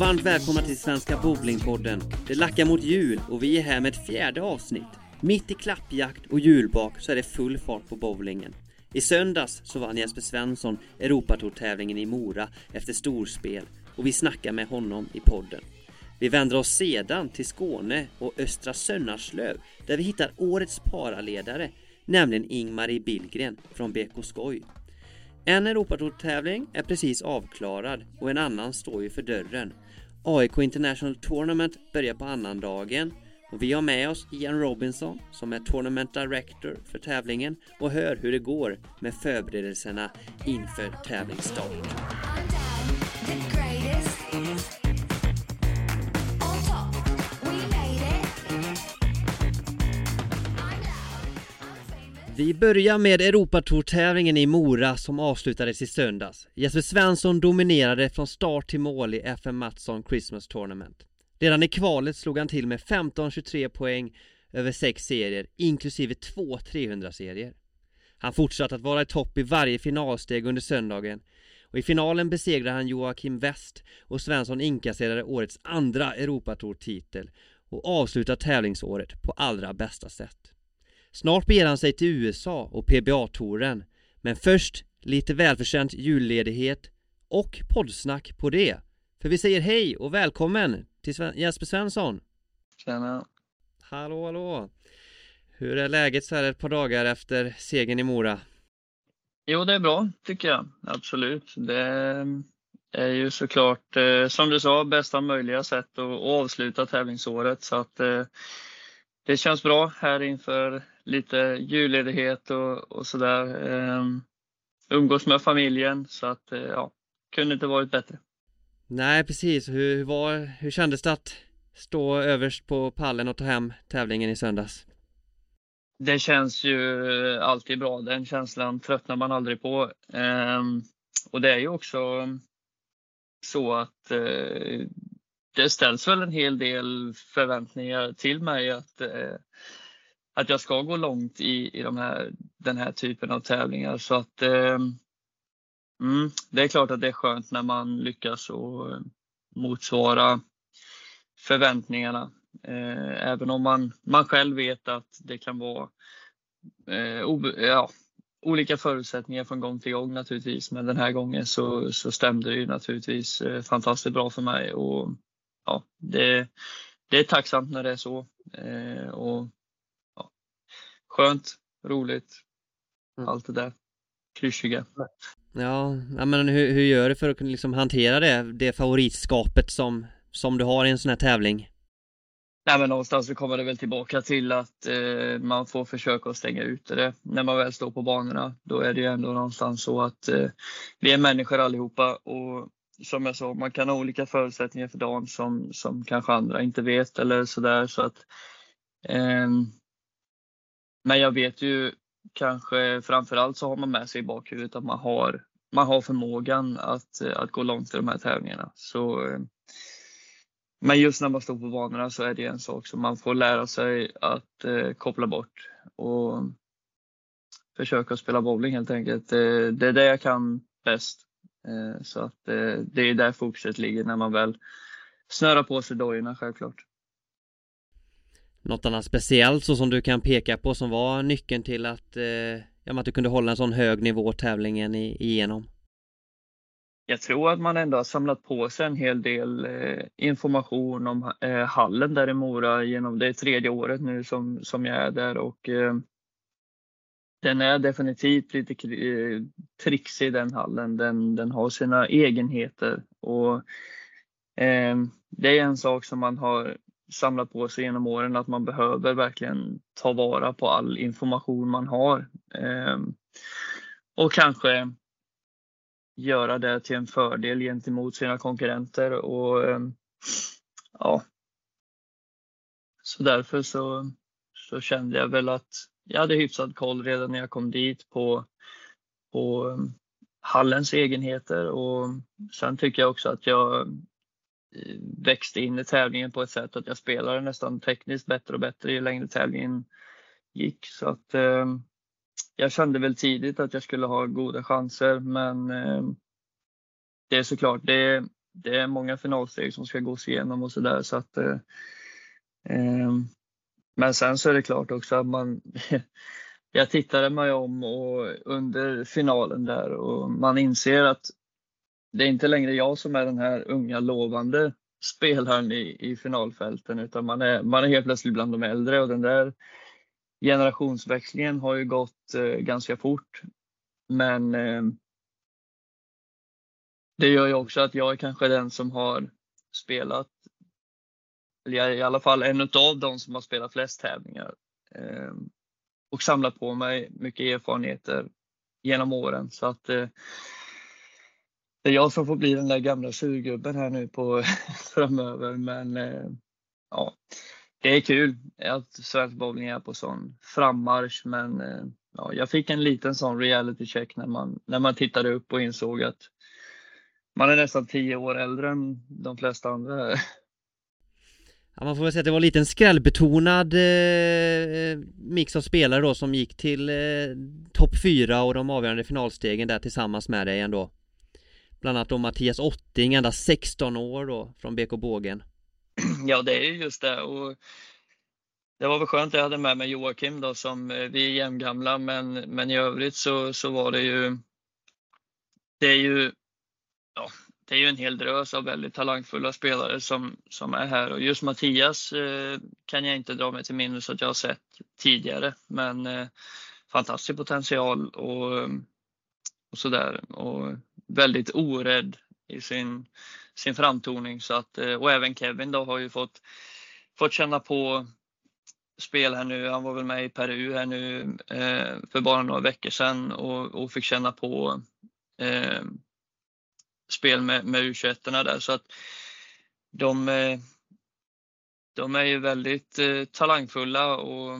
Varmt välkomna till Svenska Bowlingpodden. Det lackar mot jul och vi är här med ett fjärde avsnitt. Mitt i klappjakt och julbak så är det full fart på bowlingen. I söndags så vann Jesper Svensson Europatortävlingen i Mora efter storspel och vi snackar med honom i podden. Vi vänder oss sedan till Skåne och Östra Sönnerslöv där vi hittar årets paraledare, nämligen Ingmarie Billgren från BK Skoj. En Europatortävling är precis avklarad och en annan står ju för dörren. AIK International Tournament börjar på annandagen och vi har med oss Ian Robinson som är Tournament Director för tävlingen och hör hur det går med förberedelserna inför tävlingsstart. Vi börjar med Europatourtävlingen i Mora som avslutades i söndags. Jesper Svensson dominerade från start till mål i FM Mattsson Christmas Tournament. Redan i kvalet slog han till med 15-23 poäng över sex serier, inklusive två 300-serier. Han fortsatte att vara i topp i varje finalsteg under söndagen och i finalen besegrade han Joakim West och Svensson inkasserade årets andra Europatour-titel och avslutade tävlingsåret på allra bästa sätt. Snart beger han sig till USA och PBA-touren Men först lite välförtjänt julledighet och poddsnack på det. För vi säger hej och välkommen till Sven Jesper Svensson. Tjena. Hallå hallå. Hur är läget så här ett par dagar efter segern i Mora? Jo det är bra tycker jag, absolut. Det är ju såklart eh, som du sa bästa möjliga sätt att avsluta tävlingsåret. Så att eh, det känns bra här inför lite julledighet och, och sådär. Um, umgås med familjen så att uh, ja, kunde inte varit bättre. Nej precis, hur, hur, var, hur kändes det att stå överst på pallen och ta hem tävlingen i söndags? Det känns ju alltid bra, den känslan tröttnar man aldrig på. Um, och det är ju också så att uh, det ställs väl en hel del förväntningar till mig att, uh, att jag ska gå långt i, i de här, den här typen av tävlingar. Så att eh, mm, det är klart att det är skönt när man lyckas och eh, motsvara förväntningarna. Eh, även om man, man själv vet att det kan vara eh, o, ja, olika förutsättningar från gång till gång naturligtvis. Men den här gången så, så stämde det ju naturligtvis eh, fantastiskt bra för mig. Och, ja, det, det är tacksamt när det är så. Eh, och skönt, roligt, mm. allt det där klyschiga. Ja, men hur, hur gör du för att kunna liksom hantera det, det favoritskapet som, som du har i en sån här tävling? Nej, men någonstans så kommer det väl tillbaka till att eh, man får försöka att stänga ute det när man väl står på banorna. Då är det ju ändå någonstans så att eh, vi är människor allihopa och som jag sa, man kan ha olika förutsättningar för dagen som, som kanske andra inte vet eller sådär. Så att eh, men jag vet ju kanske framförallt så har man med sig i bakhuvudet att man har, man har förmågan att, att gå långt i de här tävlingarna. Så, eh, men just när man står på banorna så är det en sak som man får lära sig att eh, koppla bort och försöka spela bowling helt enkelt. Det, det är det jag kan bäst. Eh, så att eh, det är där fokuset ligger när man väl snörar på sig dojorna självklart. Något annat speciellt så som du kan peka på som var nyckeln till att, eh, ja, att du kunde hålla en sån hög nivå tävlingen igenom? Jag tror att man ändå har samlat på sig en hel del eh, information om eh, hallen där i Mora genom det tredje året nu som, som jag är där och eh, den är definitivt lite eh, trixig den hallen. Den, den har sina egenheter och eh, det är en sak som man har samlat på sig genom åren att man behöver verkligen ta vara på all information man har. Ehm, och kanske göra det till en fördel gentemot sina konkurrenter och ehm, ja. Så därför så, så kände jag väl att jag hade hyfsad koll redan när jag kom dit på, på ehm, hallens egenheter och sen tycker jag också att jag växte in i tävlingen på ett sätt att jag spelade nästan tekniskt bättre och bättre ju längre tävlingen gick. Så att eh, jag kände väl tidigt att jag skulle ha goda chanser men eh, det är såklart, det, det är många finalsteg som ska gås igenom och sådär. Så att, eh, eh, men sen så är det klart också att man jag tittade mig om och under finalen där och man inser att det är inte längre jag som är den här unga lovande spelaren i, i finalfälten utan man är, man är helt plötsligt bland de äldre och den där generationsväxlingen har ju gått eh, ganska fort. Men eh, det gör ju också att jag är kanske den som har spelat, eller jag är i alla fall en av de som har spelat flest tävlingar eh, och samlat på mig mycket erfarenheter genom åren. Så att eh, det är jag som får bli den där gamla surgubben här nu på framöver. Men eh, ja, det är kul att svensk bowling är på sån frammarsch. Men eh, ja, jag fick en liten sån reality check när man, när man tittade upp och insåg att man är nästan tio år äldre än de flesta andra. Ja, man får väl säga att det var en liten skrällbetonad eh, mix av spelare då som gick till eh, topp fyra och de avgörande finalstegen där tillsammans med dig ändå. Bland annat då Mattias Otting, endast 16 år då från BK Bågen. Ja, det är just det. Och det var väl skönt att jag hade med mig Joakim då som eh, vi är jämngamla men, men i övrigt så, så var det ju det är ju ja, det är ju en hel drös av väldigt talangfulla spelare som, som är här och just Mattias eh, kan jag inte dra mig till minnes att jag har sett tidigare men eh, fantastisk potential och, och sådär och väldigt orädd i sin, sin framtoning så att eh, och även Kevin då har ju fått, fått känna på spel här nu. Han var väl med i Peru här nu eh, för bara några veckor sedan och, och fick känna på eh, spel med, med U21 där så att de, eh, de är ju väldigt eh, talangfulla och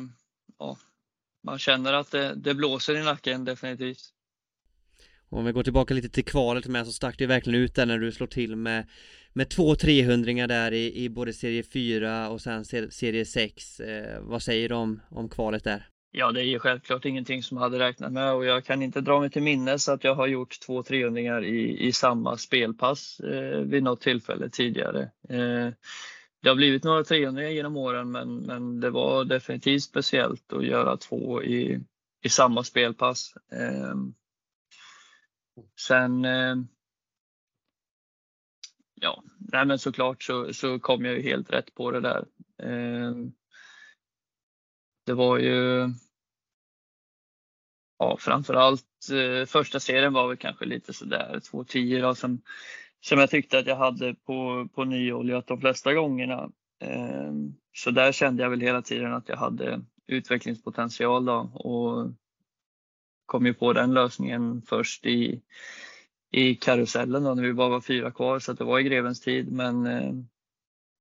ja, man känner att det, det blåser i nacken definitivt. Om vi går tillbaka lite till kvalet med så stack det verkligen ut där när du slår till med med två 300 där i, i både serie 4 och sen serie 6. Eh, vad säger du om, om kvalet där? Ja, det är ju självklart ingenting som jag hade räknat med och jag kan inte dra mig till minnes att jag har gjort två 300 i, i samma spelpass eh, vid något tillfälle tidigare. Eh, det har blivit några 300 genom åren men, men det var definitivt speciellt att göra två i, i samma spelpass. Eh, sen eh, ja, nej men såklart så, så kom jag ju helt rätt på det där. Eh, det var ju ja, framförallt eh, första serien var väl kanske lite sådär 2.10 då, som, som jag tyckte att jag hade på, på nyoljat de flesta gångerna. Eh, så där kände jag väl hela tiden att jag hade utvecklingspotential då och kom ju på den lösningen först i, i karusellen då, när vi bara var fyra kvar så det var i grevens tid. Men eh,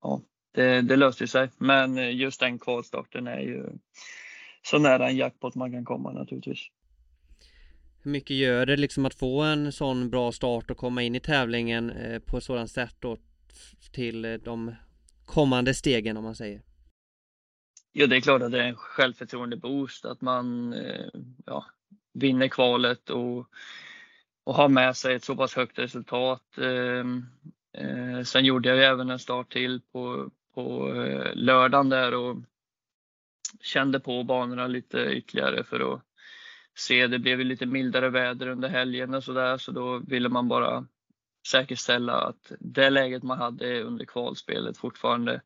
ja, det, det löste sig. Men just den kvalstarten är ju så nära en jackpot man kan komma naturligtvis. Hur mycket gör det liksom att få en sån bra start och komma in i tävlingen eh, på ett sådant sätt då till eh, de kommande stegen om man säger? Ja, det är klart att det är en självförtroende boost att man ja, vinner kvalet och, och har med sig ett så pass högt resultat. Ehm, eh, sen gjorde jag ju även en start till på, på eh, lördagen där och kände på banorna lite ytterligare för att se. Det blev ju lite mildare väder under helgen och så där så då ville man bara säkerställa att det läget man hade under kvalspelet fortfarande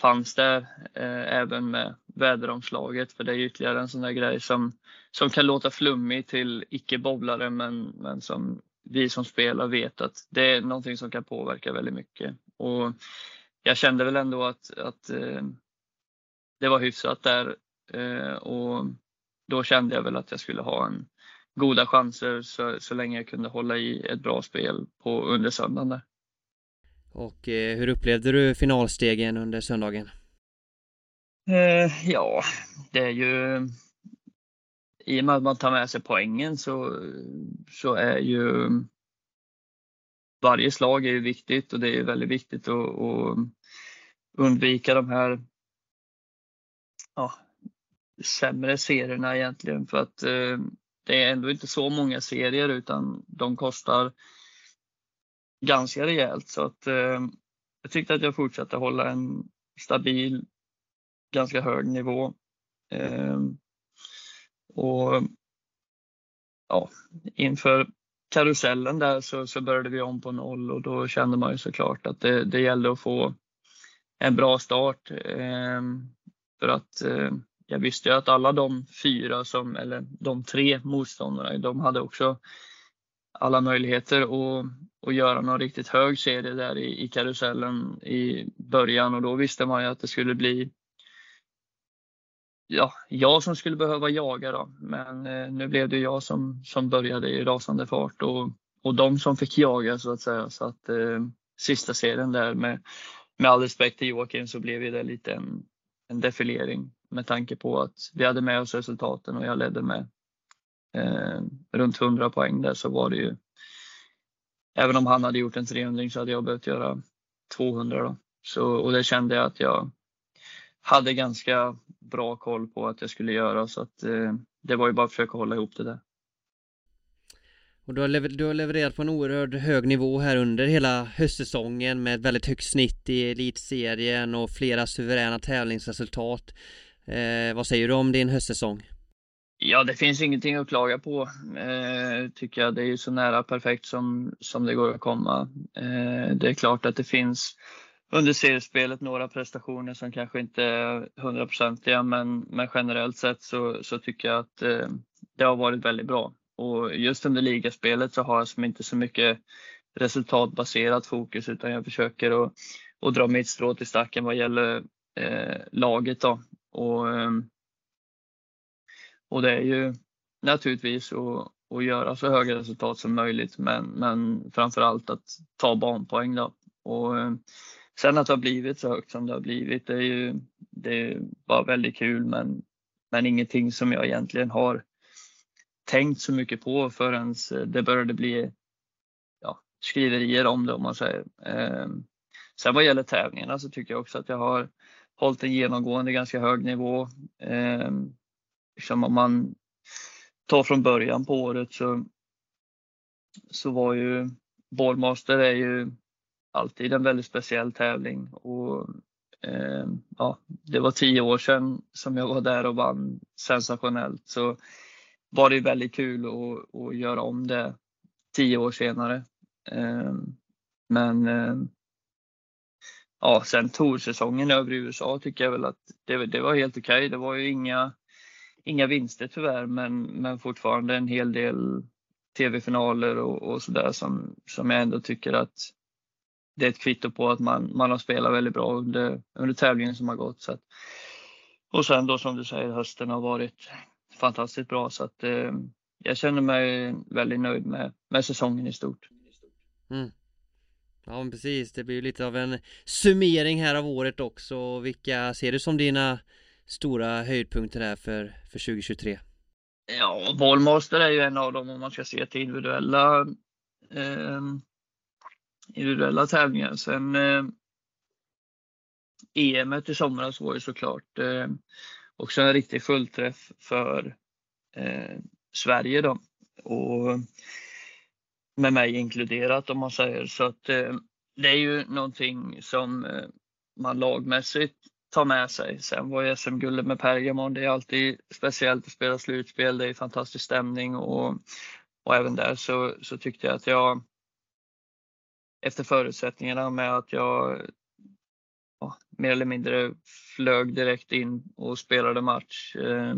fanns där eh, även med väderomslaget för det är ytterligare en sån där grej som, som kan låta flummig till icke-bowlare men, men som vi som spelar vet att det är någonting som kan påverka väldigt mycket. Och jag kände väl ändå att, att eh, det var hyfsat där eh, och då kände jag väl att jag skulle ha en goda chanser så, så länge jag kunde hålla i ett bra spel på under söndagen där. Och eh, hur upplevde du finalstegen under söndagen? Eh, ja, det är ju i och med att man tar med sig poängen så, så är ju varje slag är ju viktigt och det är väldigt viktigt att, att undvika de här ja, sämre serierna egentligen för att eh, det är ändå inte så många serier utan de kostar ganska rejält så att eh, jag tyckte att jag fortsatte hålla en stabil, ganska hög nivå. Eh, och ja, inför karusellen där så, så började vi om på noll och då kände man ju såklart att det, det gällde att få en bra start. Eh, för att eh, jag visste ju att alla de fyra som, eller de tre motståndarna, de hade också alla möjligheter att, att göra någon riktigt hög serie där i, i karusellen i början och då visste man ju att det skulle bli ja, jag som skulle behöva jaga då. Men eh, nu blev det jag som, som började i rasande fart och, och de som fick jaga så att säga. Så att eh, sista serien där med, med all respekt till Joakim så blev det lite en, en defilering med tanke på att vi hade med oss resultaten och jag ledde med eh, runt 100 poäng där så var det ju Även om han hade gjort en 300 så hade jag behövt göra 200 då. Så, och det kände jag att jag hade ganska bra koll på att jag skulle göra så att eh, det var ju bara att försöka hålla ihop det där. Och du har, lever du har levererat på en oerhört hög nivå här under hela höstsäsongen med ett väldigt högt snitt i elitserien och flera suveräna tävlingsresultat. Eh, vad säger du om din höstsäsong? Ja, det finns ingenting att klaga på, eh, tycker jag. Det är ju så nära perfekt som, som det går att komma. Eh, det är klart att det finns under seriespelet några prestationer som kanske inte är hundraprocentiga men, men generellt sett så, så tycker jag att eh, det har varit väldigt bra. Och just under ligaspelet så har jag som inte så mycket resultatbaserat fokus utan jag försöker att, att dra mitt strå till stacken vad gäller eh, laget. Då. Och, eh, och det är ju naturligtvis att, att göra så höga resultat som möjligt men, men framför allt att ta banpoäng. Då. Och, eh, Sen att det har blivit så högt som det har blivit, det är ju det är bara väldigt kul men, men ingenting som jag egentligen har tänkt så mycket på förrän eh, det började bli ja, skriverier om det om man säger. Ehm, sen vad gäller tävlingarna så tycker jag också att jag har hållit en genomgående ganska hög nivå. Ehm, Liksom om man tar från början på året så, så var ju Ballmaster är ju alltid en väldigt speciell tävling och eh, ja, det var tio år sedan som jag var där och vann sensationellt så var det väldigt kul att, att göra om det tio år senare. Eh, men eh, ja, sen toursäsongen över i USA tycker jag väl att det, det var helt okej. Okay. Det var ju inga, inga vinster tyvärr, men, men fortfarande en hel del tv-finaler och, och sådär som, som jag ändå tycker att det är ett kvitto på att man, man har spelat väldigt bra under, under tävlingen som har gått. Så att, och sen då som du säger, hösten har varit fantastiskt bra så att eh, jag känner mig väldigt nöjd med, med säsongen i stort. Mm. Ja men precis, det blir ju lite av en summering här av året också. Vilka ser du som dina stora höjdpunkter här för, för 2023? Ja, Bollmaster är ju en av dem om man ska se till individuella eh, individuella tävlingar. Sen eh, EM i somras var ju såklart eh, också en riktig fullträff för eh, Sverige då. Och med mig inkluderat om man säger. Så att eh, det är ju någonting som eh, man lagmässigt ta med sig. Sen var ju SM-guldet med Pergamon, det är alltid speciellt att spela slutspel. Det är fantastisk stämning och, och även där så, så tyckte jag att jag efter förutsättningarna med att jag ja, mer eller mindre flög direkt in och spelade match. Eh,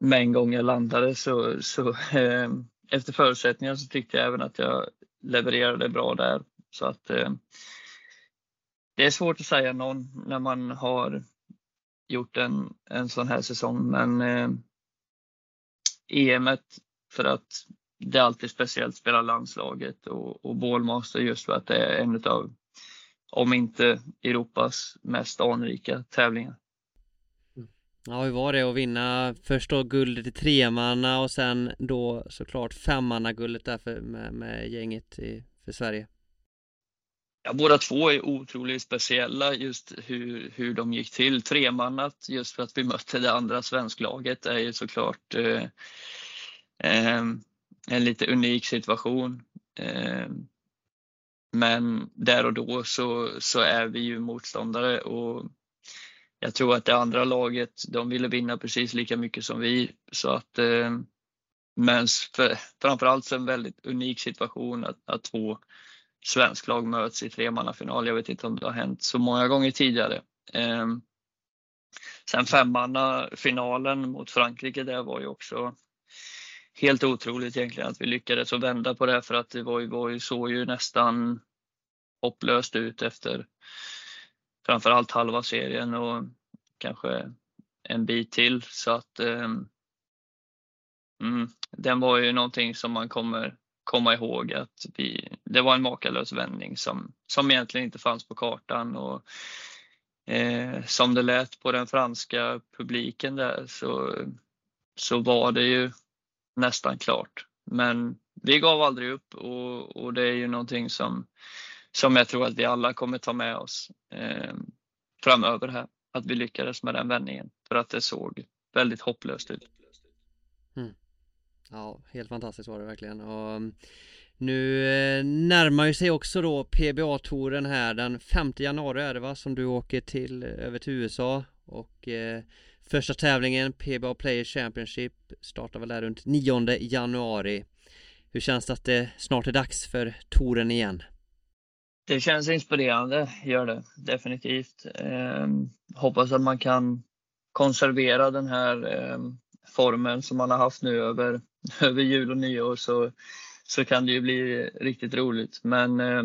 med en gång jag landade så, så eh, efter förutsättningarna så tyckte jag även att jag levererade bra där. Så att eh, det är svårt att säga någon när man har gjort en, en sån här säsong men eh, EM för att det är alltid speciellt att spela landslaget och, och Bålmaster just för att det är en av, om inte Europas mest anrika tävlingar. Mm. Ja, hur var det att vinna först då guldet i tremanna och sen då såklart femmannaguldet där för, med, med gänget i, för Sverige? Ja, båda två är otroligt speciella just hur, hur de gick till. Tremannat just för att vi mötte det andra svensklaget är ju såklart eh, eh, en lite unik situation. Eh, Men där och då så, så är vi ju motståndare och jag tror att det andra laget, de ville vinna precis lika mycket som vi. Så att, eh, men för, framförallt så en väldigt unik situation att, att två svensk lag möts i tremannafinal. Jag vet inte om det har hänt så många gånger tidigare. Ehm, sen femmannafinalen mot Frankrike, det var ju också helt otroligt egentligen att vi lyckades att vända på det för att det var ju, var ju, såg ju nästan hopplöst ut efter framförallt halva serien och kanske en bit till så att um, mm, den var ju någonting som man kommer komma ihåg att vi, det var en makalös vändning som, som egentligen inte fanns på kartan och eh, som det lät på den franska publiken där så, så var det ju nästan klart. Men vi gav aldrig upp och, och det är ju någonting som, som jag tror att vi alla kommer ta med oss eh, framöver här. Att vi lyckades med den vändningen för att det såg väldigt hopplöst ut. Ja, helt fantastiskt var det verkligen. Och mm, nu eh, närmar ju sig också då PBA-touren här den 5 januari är det va som du åker till eh, över till USA och eh, Första tävlingen PBA Players Championship startar väl där runt 9 januari Hur känns det att det snart är dags för touren igen? Det känns inspirerande, gör det definitivt. Eh, hoppas att man kan konservera den här eh, formen som man har haft nu över, över jul och nyår så, så kan det ju bli riktigt roligt. Men eh,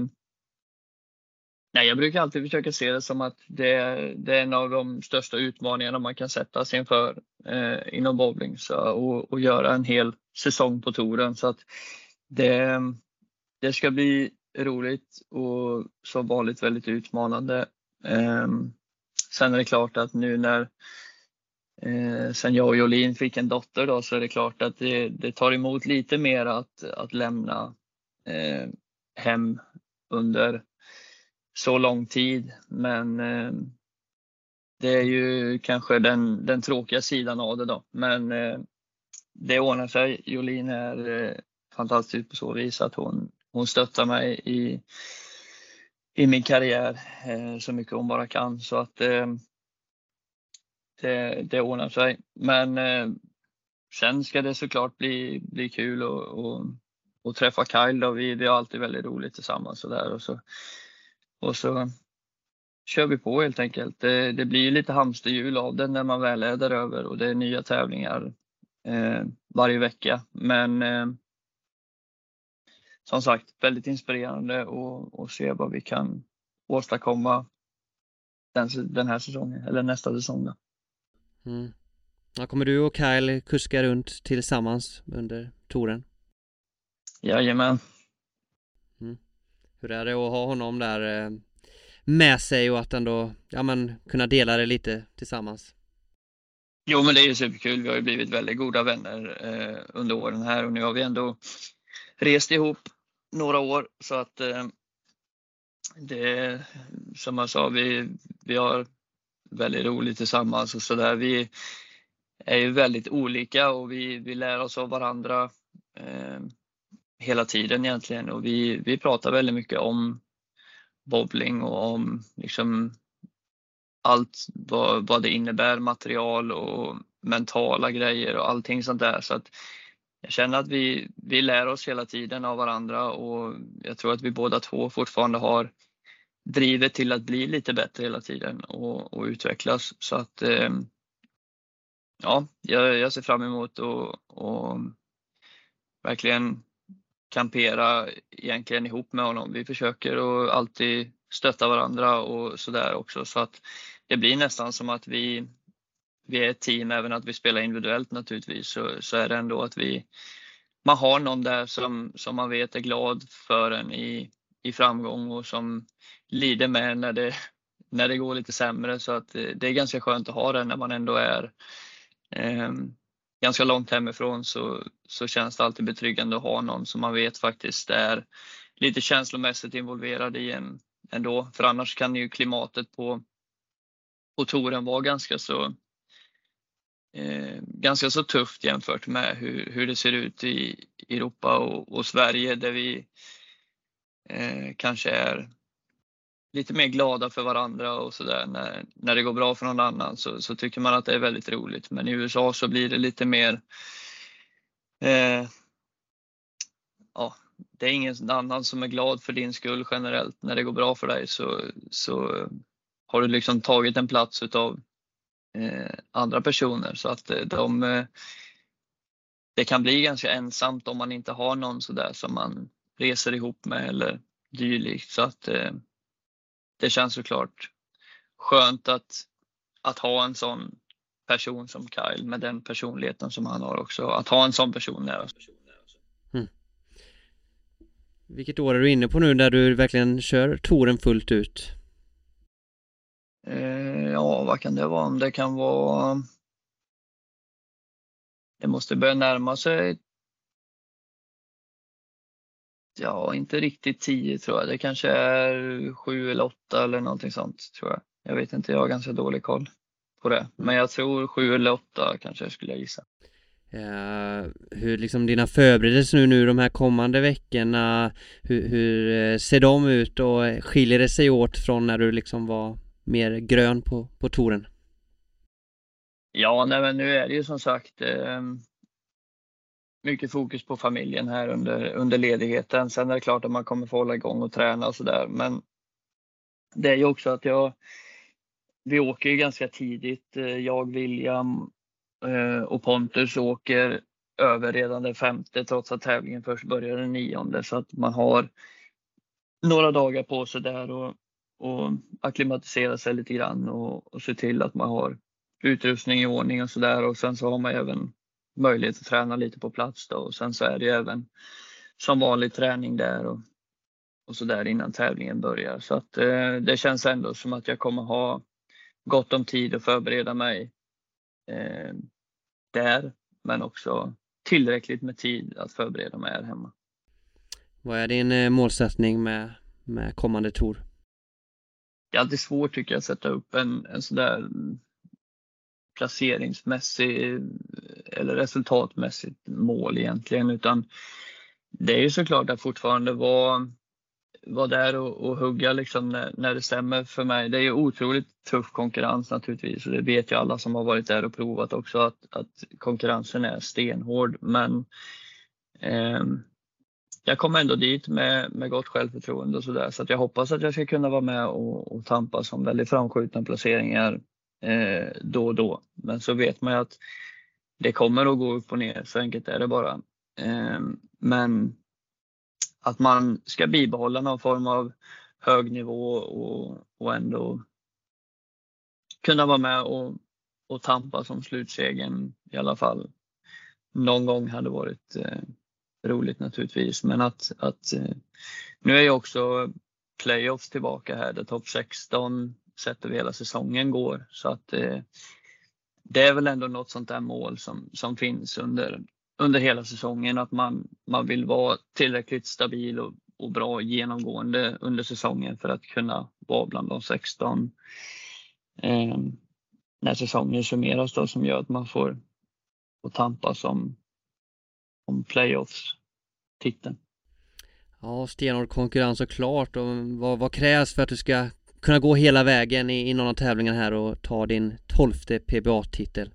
Nej, jag brukar alltid försöka se det som att det, det är en av de största utmaningarna man kan sätta sig inför eh, inom bowling så, och, och göra en hel säsong på touren. Så att det, det ska bli roligt och som vanligt väldigt utmanande. Eh, sen är det klart att nu när eh, sen jag och Jolin fick en dotter då så är det klart att det, det tar emot lite mer att, att lämna eh, hem under så lång tid. Men eh, det är ju kanske den, den tråkiga sidan av det då. Men eh, det ordnar sig. Jolin är eh, fantastisk på så vis att hon, hon stöttar mig i, i min karriär eh, så mycket hon bara kan. Så att eh, det, det ordnar sig. Men eh, sen ska det såklart bli, bli kul och, och, och träffa Kyle. Då. Vi, vi har alltid väldigt roligt tillsammans och där. Och så och så kör vi på helt enkelt. Det, det blir lite hamsterhjul av det när man väl är där över och det är nya tävlingar eh, varje vecka. Men eh, som sagt, väldigt inspirerande att se vad vi kan åstadkomma den, den här säsongen, eller nästa säsong. Då. Mm. Ja, kommer du och Kyle kuska runt tillsammans under touren? Jajamän. Hur är det att ha honom där eh, med sig och att ändå, ja men kunna dela det lite tillsammans? Jo men det är ju superkul. Vi har ju blivit väldigt goda vänner eh, under åren här och nu har vi ändå rest ihop några år så att eh, det som jag sa, vi, vi har väldigt roligt tillsammans och sådär. Vi är ju väldigt olika och vi, vi lär oss av varandra. Eh, hela tiden egentligen och vi, vi pratar väldigt mycket om bowling och om liksom allt vad, vad det innebär, material och mentala grejer och allting sånt där. Så att jag känner att vi, vi lär oss hela tiden av varandra och jag tror att vi båda två fortfarande har drivet till att bli lite bättre hela tiden och, och utvecklas. Så att eh, ja, jag, jag ser fram emot att verkligen kampera egentligen ihop med honom. Vi försöker och alltid stötta varandra och sådär också så att det blir nästan som att vi, vi är ett team även att vi spelar individuellt naturligtvis så, så är det ändå att vi man har någon där som, som man vet är glad för en i, i framgång och som lider med när det, när det går lite sämre så att eh, det är ganska skönt att ha den när man ändå är eh, ganska långt hemifrån så, så känns det alltid betryggande att ha någon som man vet faktiskt är lite känslomässigt involverad i en ändå. För annars kan ju klimatet på, på touren vara ganska så eh, ganska så tufft jämfört med hur, hur det ser ut i Europa och, och Sverige där vi eh, kanske är lite mer glada för varandra och sådär. När, när det går bra för någon annan så, så tycker man att det är väldigt roligt. Men i USA så blir det lite mer eh, ja, det är ingen annan som är glad för din skull generellt. När det går bra för dig så, så har du liksom tagit en plats utav eh, andra personer så att eh, de eh, det kan bli ganska ensamt om man inte har någon sådär som man reser ihop med eller dylikt. Så att eh, det känns såklart skönt att, att ha en sån person som Kyle med den personligheten som han har också. Att ha en sån person nära. Mm. Vilket år är du inne på nu där du verkligen kör touren fullt ut? Eh, ja, vad kan det vara? Om det kan vara det måste börja närma sig Ja, inte riktigt 10 tror jag. Det kanske är 7 eller 8 eller någonting sånt tror jag. Jag vet inte, jag har ganska dålig koll på det. Men jag tror 7 eller 8 kanske jag skulle gissa. Uh, hur liksom dina förberedelser nu, nu de här kommande veckorna, hur, hur eh, ser de ut och skiljer det sig åt från när du liksom var mer grön på, på touren? Ja, nej, men nu är det ju som sagt eh, mycket fokus på familjen här under, under ledigheten. Sen är det klart att man kommer få hålla igång och träna och sådär. Men det är ju också att jag, vi åker ju ganska tidigt. Eh, jag, William eh, och Pontus åker över redan den femte trots att tävlingen först börjar den nionde. Så att man har några dagar på sig där och, och acklimatisera sig lite grann och, och se till att man har utrustning i ordning och sådär och sen så har man även möjlighet att träna lite på plats då och sen så är det även som vanlig träning där och, och så där innan tävlingen börjar. Så att eh, det känns ändå som att jag kommer ha gott om tid att förbereda mig eh, där men också tillräckligt med tid att förbereda mig här hemma. Vad är din eh, målsättning med, med kommande tour? Det är alltid svårt tycker jag att sätta upp en, en sådär placeringsmässig eh, eller resultatmässigt mål egentligen. Utan det är ju såklart att fortfarande vara, vara där och, och hugga liksom när, när det stämmer för mig. Det är ju otroligt tuff konkurrens naturligtvis och det vet ju alla som har varit där och provat också att, att konkurrensen är stenhård. Men eh, jag kom ändå dit med, med gott självförtroende och sådär så att jag hoppas att jag ska kunna vara med och, och tampas om väldigt framskjutna placeringar eh, då och då. Men så vet man ju att det kommer att gå upp och ner, så enkelt är det bara. Eh, men att man ska bibehålla någon form av hög nivå och, och ändå kunna vara med och, och tampa som slutsegen i alla fall. Någon gång hade varit eh, roligt naturligtvis, men att, att eh, nu är ju också playoffs tillbaka här där topp 16 sett över hela säsongen går. Så att eh, det är väl ändå något sånt där mål som, som finns under, under hela säsongen. Att man, man vill vara tillräckligt stabil och, och bra genomgående under säsongen för att kunna vara bland de 16 eh, när säsongen summeras då som gör att man får, får tampas om, om playoffs-titeln. Ja, stenhård konkurrens såklart och vad, vad krävs för att du ska kunna gå hela vägen i, i någon av tävlingarna här och ta din tolfte PBA-titel?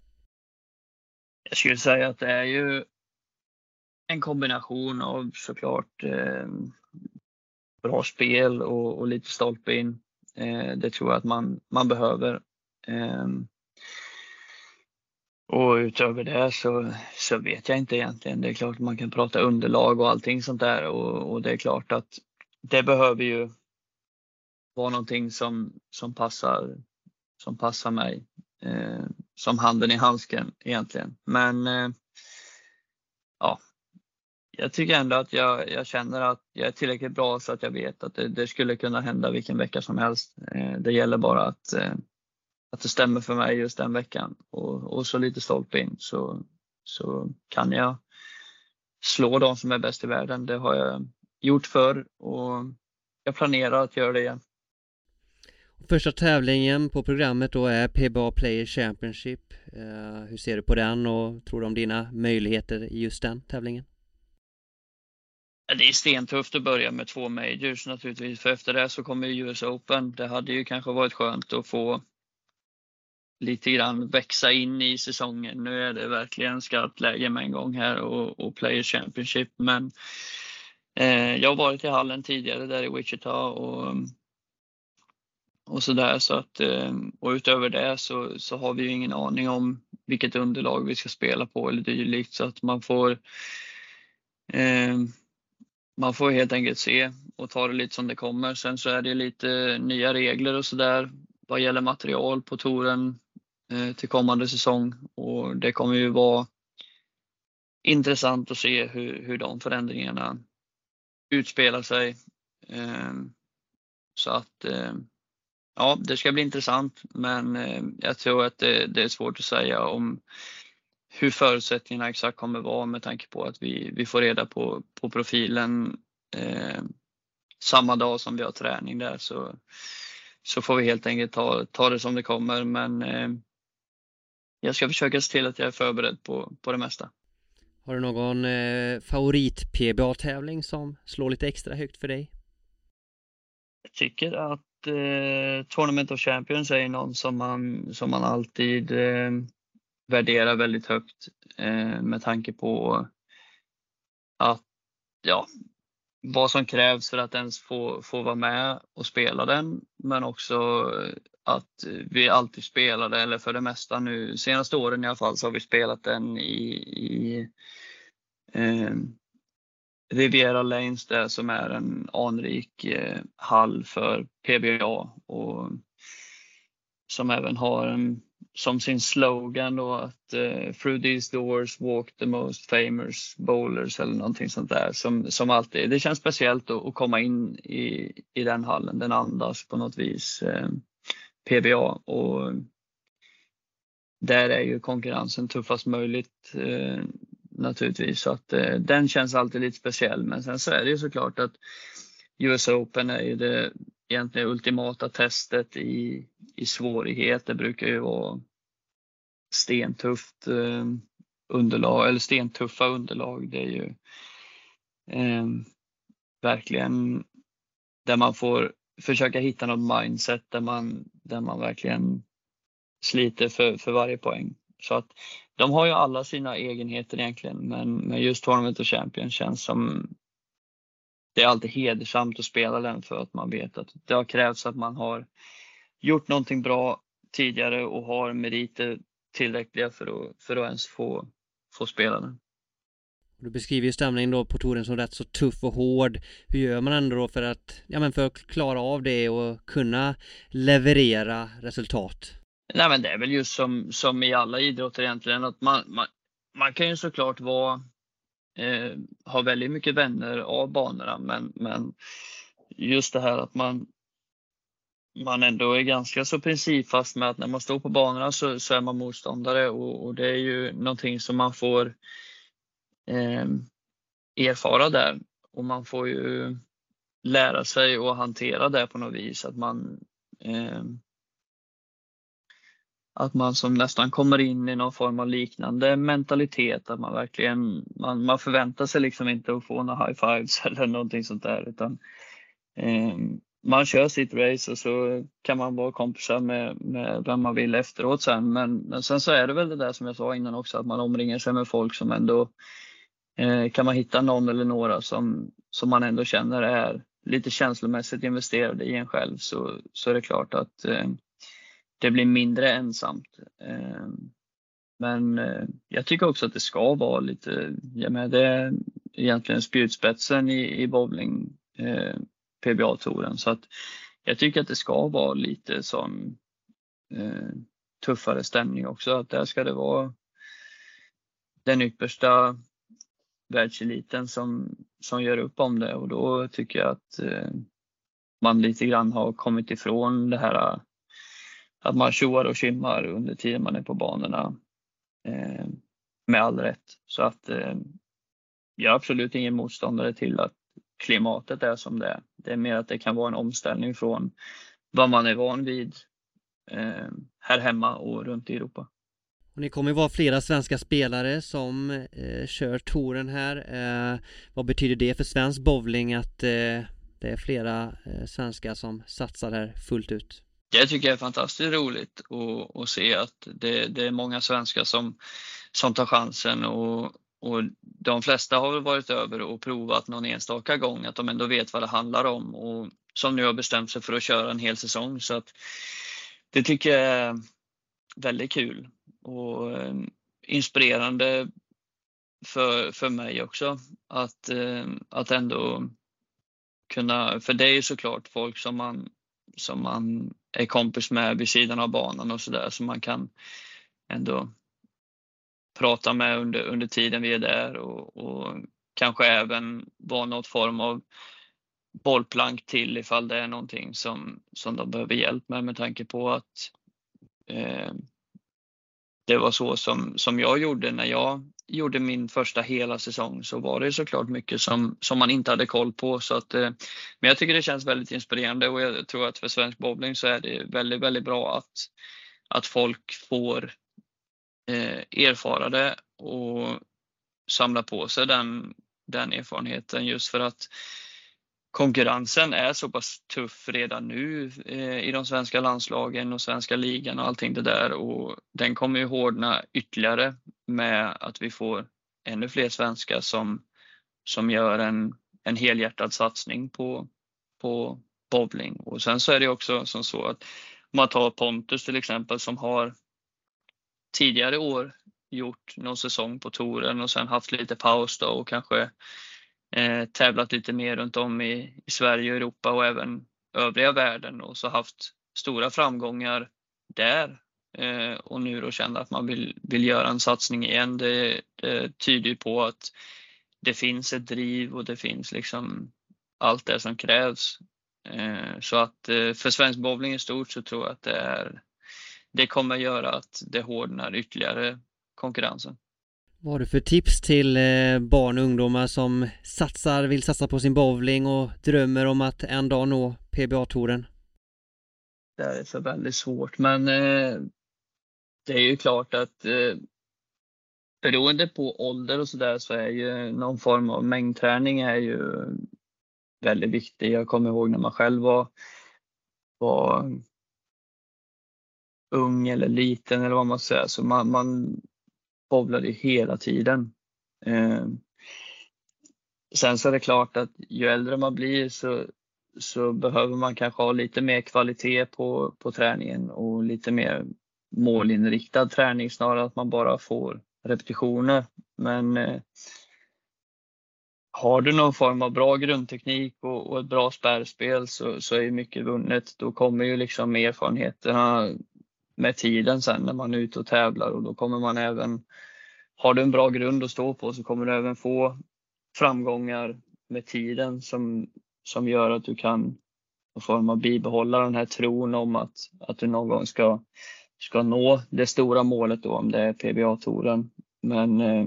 Jag skulle säga att det är ju en kombination av såklart eh, bra spel och, och lite stolpe in. Eh, det tror jag att man, man behöver. Eh, och utöver det så, så vet jag inte egentligen. Det är klart man kan prata underlag och allting sånt där och, och det är klart att det behöver ju vara någonting som, som, passar, som passar mig. Eh, som handen i handsken egentligen. Men eh, ja, jag tycker ändå att jag, jag, känner att jag är tillräckligt bra så att jag vet att det, det skulle kunna hända vilken vecka som helst. Eh, det gäller bara att, eh, att det stämmer för mig just den veckan och, och så lite stolpe in så, så kan jag slå de som är bäst i världen. Det har jag gjort förr och jag planerar att göra det igen. Första tävlingen på programmet då är PBA Player Championship. Uh, hur ser du på den och tror du om dina möjligheter i just den tävlingen? Det är stentufft att börja med två majors naturligtvis, för efter det så kommer ju US Open. Det hade ju kanske varit skönt att få lite grann växa in i säsongen. Nu är det verkligen skarpt läge med en gång här och, och Players Championship. Men eh, jag har varit i hallen tidigare där i Wichita och, och sådär. Så att, eh, och utöver det så, så har vi ju ingen aning om vilket underlag vi ska spela på eller dylikt. Så att man får eh, man får helt enkelt se och ta det lite som det kommer. Sen så är det lite nya regler och sådär vad gäller material på touren Eh, till kommande säsong och det kommer ju vara intressant att se hur, hur de förändringarna utspelar sig. Eh, så att eh, ja, det ska bli intressant men eh, jag tror att det, det är svårt att säga om hur förutsättningarna exakt kommer vara med tanke på att vi, vi får reda på, på profilen eh, samma dag som vi har träning där så, så får vi helt enkelt ta, ta det som det kommer. Men eh, jag ska försöka se till att jag är förberedd på, på det mesta. Har du någon eh, favorit PBA-tävling som slår lite extra högt för dig? Jag tycker att eh, Tournament of Champions är ju någon som man, som man alltid eh, värderar väldigt högt eh, med tanke på att ja, vad som krävs för att ens få, få vara med och spela den men också att vi alltid spelade, eller för det mesta nu senaste åren i alla fall, så har vi spelat den i, i eh, Riviera Lanes där som är en anrik eh, hall för PBA och som även har en, som sin slogan då att eh, through these doors walk the most famous bowlers eller någonting sånt där som, som alltid. Det känns speciellt att, att komma in i, i den hallen. Den andas på något vis. Eh, PBA och där är ju konkurrensen tuffast möjligt eh, naturligtvis. Så att eh, den känns alltid lite speciell. Men sen så är det ju såklart att US Open är ju det egentligen ultimata testet i, i svårighet. Det brukar ju vara stentufft eh, underlag eller stentuffa underlag. Det är ju eh, verkligen där man får försöka hitta något mindset där man, där man verkligen sliter för, för varje poäng. Så att de har ju alla sina egenheter egentligen, men, men just Tournament of Champions känns som det är alltid hedersamt att spela den för att man vet att det har krävts att man har gjort någonting bra tidigare och har meriter tillräckliga för att, för att ens få, få spela den. Du beskriver ju stämningen då på touren som rätt så tuff och hård. Hur gör man ändå då för att, ja men för att klara av det och kunna leverera resultat? Nej men det är väl just som, som i alla idrotter egentligen att man, man, man kan ju såklart vara, eh, ha väldigt mycket vänner av banorna men, men just det här att man man ändå är ganska så principfast med att när man står på banorna så, så är man motståndare och, och det är ju någonting som man får eh, erfara där och man får ju lära sig att hantera det på något vis. Att man, eh, att man som nästan kommer in i någon form av liknande mentalitet. Att man verkligen man, man förväntar sig liksom inte att få några high fives eller någonting sånt där. Utan, eh, man kör sitt race och så kan man vara kompisar med, med vem man vill efteråt sen. Men, men sen så är det väl det där som jag sa innan också, att man omringar sig med folk som ändå Eh, kan man hitta någon eller några som, som man ändå känner är lite känslomässigt investerade i en själv så, så är det klart att eh, det blir mindre ensamt. Ehm, men eh, jag tycker också att det ska vara lite, jag menar det är egentligen spjutspetsen i, i bowling, eh, PBA-touren. Så att jag tycker att det ska vara lite sån eh, tuffare stämning också. Att där ska det vara den yppersta världseliten som, som gör upp om det och då tycker jag att eh, man lite grann har kommit ifrån det här att man tjoar och kimmar under tiden man är på banorna. Eh, med all rätt. Så att eh, jag är absolut ingen motståndare till att klimatet är som det är. Det är mer att det kan vara en omställning från vad man är van vid eh, här hemma och runt i Europa. Och ni kommer ju vara flera svenska spelare som eh, kör touren här. Eh, vad betyder det för svensk bowling att eh, det är flera eh, svenskar som satsar här fullt ut? Det tycker jag är fantastiskt roligt att, att se att det, det, är många svenskar som, som tar chansen och, och de flesta har väl varit över och provat någon enstaka gång att de ändå vet vad det handlar om och som nu har bestämt sig för att köra en hel säsong. Så att det tycker jag är väldigt kul och eh, inspirerande för, för mig också att, eh, att ändå kunna, för det är ju såklart folk som man, som man är kompis med vid sidan av banan och sådär som man kan ändå prata med under, under tiden vi är där och, och kanske även vara något form av bollplank till ifall det är någonting som, som de behöver hjälp med med tanke på att eh, det var så som, som jag gjorde när jag gjorde min första hela säsong så var det såklart mycket som, som man inte hade koll på. Så att, eh, men jag tycker det känns väldigt inspirerande och jag tror att för svensk bowling så är det väldigt, väldigt bra att, att folk får eh, erfara det och samla på sig den, den erfarenheten just för att konkurrensen är så pass tuff redan nu eh, i de svenska landslagen och svenska ligan och allting det där och den kommer ju hårdna ytterligare med att vi får ännu fler svenskar som, som gör en, en helhjärtad satsning på, på bowling. Och sen så är det också som så att om man tar Pontus till exempel som har tidigare år gjort någon säsong på touren och sen haft lite paus då och kanske eh, tävlat lite mer runt om i, i Sverige och Europa och även övriga världen och så haft stora framgångar där eh, och nu då känner att man vill, vill göra en satsning igen. Det, det tyder ju på att det finns ett driv och det finns liksom allt det som krävs. Eh, så att eh, för svensk bowling i stort så tror jag att det är det kommer göra att det hårdnar ytterligare konkurrensen. Vad har du för tips till eh, barn och ungdomar som satsar, vill satsa på sin bowling och drömmer om att en dag nå PBA-touren? Det är så väldigt svårt men eh, det är ju klart att eh, beroende på ålder och sådär så är ju någon form av mängdträning är ju väldigt viktig. Jag kommer ihåg när man själv var, var ung eller liten eller vad man säger. Så man, man bowlade hela tiden. Eh, sen så är det klart att ju äldre man blir så, så behöver man kanske ha lite mer kvalitet på, på träningen och lite mer målinriktad träning snarare att man bara får repetitioner. Men eh, har du någon form av bra grundteknik och, och ett bra spärrspel så, så är mycket vunnet. Då kommer ju liksom erfarenheterna med tiden sen när man är ute och tävlar och då kommer man även, har du en bra grund att stå på så kommer du även få framgångar med tiden som, som gör att du kan form av bibehålla den här tron om att, att du någon gång ska, ska nå det stora målet då om det är PBA-touren. Men eh,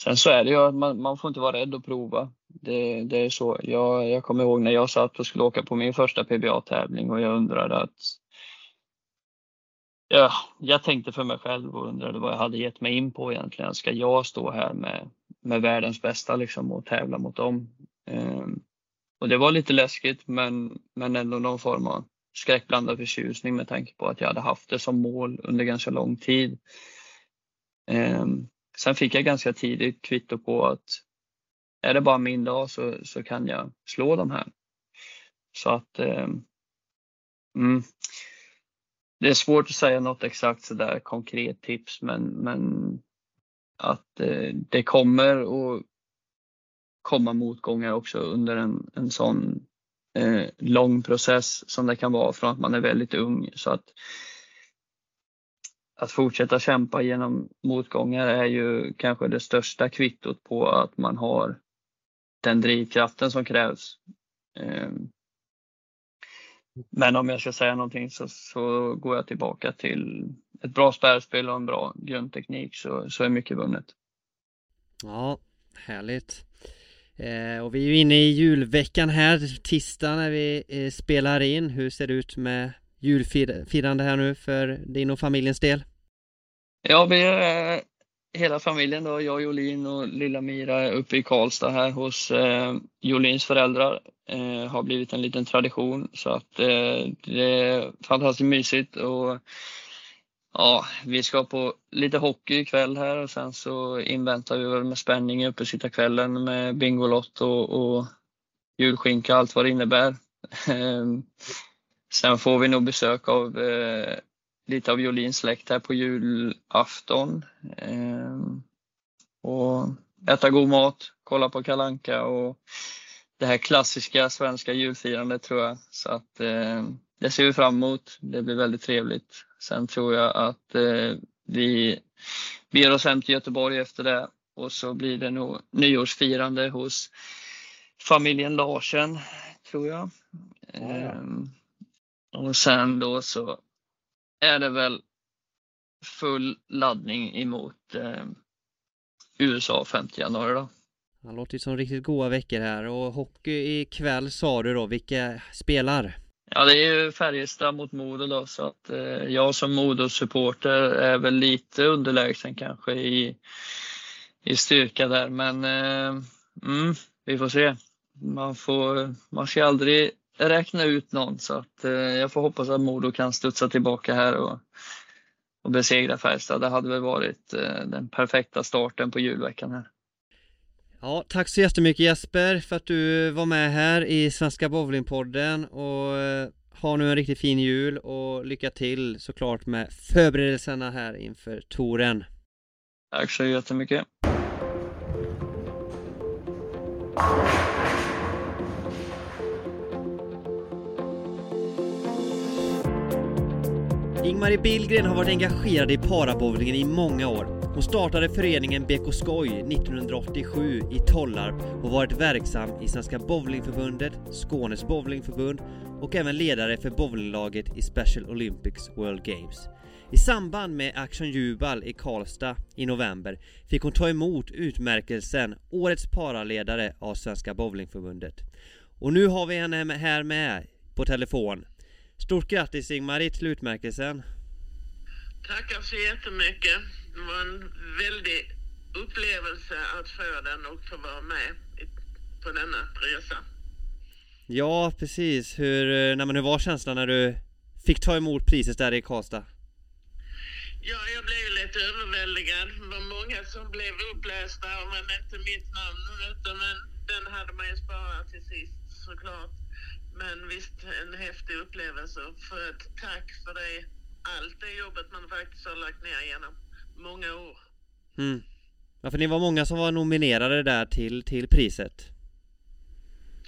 sen så är det ju att man, man får inte vara rädd att prova. Det, det är så. Jag, jag kommer ihåg när jag satt och skulle åka på min första PBA-tävling och jag undrade att Ja, jag tänkte för mig själv och undrade vad jag hade gett mig in på egentligen. Ska jag stå här med, med världens bästa liksom och tävla mot dem? Um, och det var lite läskigt men, men ändå någon form av skräckblandad förtjusning med tanke på att jag hade haft det som mål under ganska lång tid. Um, sen fick jag ganska tidigt kvitto på att är det bara min dag så, så kan jag slå de här. Så att um, mm, det är svårt att säga något exakt sådär konkret tips men, men att eh, det kommer att komma motgångar också under en, en sån eh, lång process som det kan vara från att man är väldigt ung. Så att, att fortsätta kämpa genom motgångar är ju kanske det största kvittot på att man har den drivkraften som krävs. Eh, men om jag ska säga någonting så, så går jag tillbaka till ett bra spärrspel och en bra grundteknik så, så är mycket vunnet. Ja, härligt. Eh, och vi är ju inne i julveckan här, tisdag när vi eh, spelar in. Hur ser det ut med julfirande här nu för din och familjens del? Ja, vi är hela familjen då, jag, Jolin och lilla Mira uppe i Karlstad här hos eh, Jolins föräldrar. Eh, har blivit en liten tradition så att eh, det är fantastiskt mysigt och ja, vi ska på lite hockey ikväll här och sen så inväntar vi väl med spänning uppe sitta kvällen med Bingolott och, och julskinka allt vad det innebär. Ehm, sen får vi nog besök av eh, lite av Jolins släkt här på julafton. Ehm, och äta god mat, kolla på kalanka och det här klassiska svenska julfirandet tror jag. Så att eh, det ser vi fram emot. Det blir väldigt trevligt. Sen tror jag att eh, vi ger oss hem till Göteborg efter det och så blir det nog nyårsfirande hos familjen Larsen, tror jag. Ja. Ehm, och sen då så är det väl full laddning emot eh, USA 5 januari då. Det låter ju som riktigt goda veckor här och hockey ikväll sa du då, vilka spelar? Ja det är ju Färjestad mot Modo då så att eh, jag som Modo-supporter är väl lite underlägsen kanske i, i styrka där men eh, mm, vi får se. Man, får, man ska aldrig räkna ut någon så att eh, jag får hoppas att Modo kan studsa tillbaka här och, och besegra Färjestad. Det hade väl varit eh, den perfekta starten på julveckan här. Ja, tack så jättemycket Jesper för att du var med här i Svenska Bowlingpodden och eh, ha nu en riktigt fin jul och lycka till såklart med förberedelserna här inför touren. Tack så jättemycket. Ingmarie Billgren har varit engagerad i parabowlingen i många år. Hon startade föreningen BK Skoj 1987 i Tollarp och varit verksam i Svenska Bowlingförbundet, Skånes Bowlingförbund och även ledare för bowlinglaget i Special Olympics World Games. I samband med Action Jubal i Karlstad i november fick hon ta emot utmärkelsen Årets paraledare av Svenska Bowlingförbundet. Och nu har vi henne här med på telefon. Stort grattis Ingmarie till utmärkelsen! Tackar så jättemycket! Det var en väldig upplevelse att få den och få vara med på denna resa. Ja, precis. Hur, eh, nej, men hur var känslan när du fick ta emot priset där i Karlstad? Ja, jag blev lite överväldigad. Det var många som blev upplästa, men inte mitt namn. Men den hade man ju sparat till sist såklart. Men visst, en häftig upplevelse. För ett tack för det, allt det jobbet man faktiskt har lagt ner genom många år. Mm. Ja, för ni var många som var nominerade där till, till priset.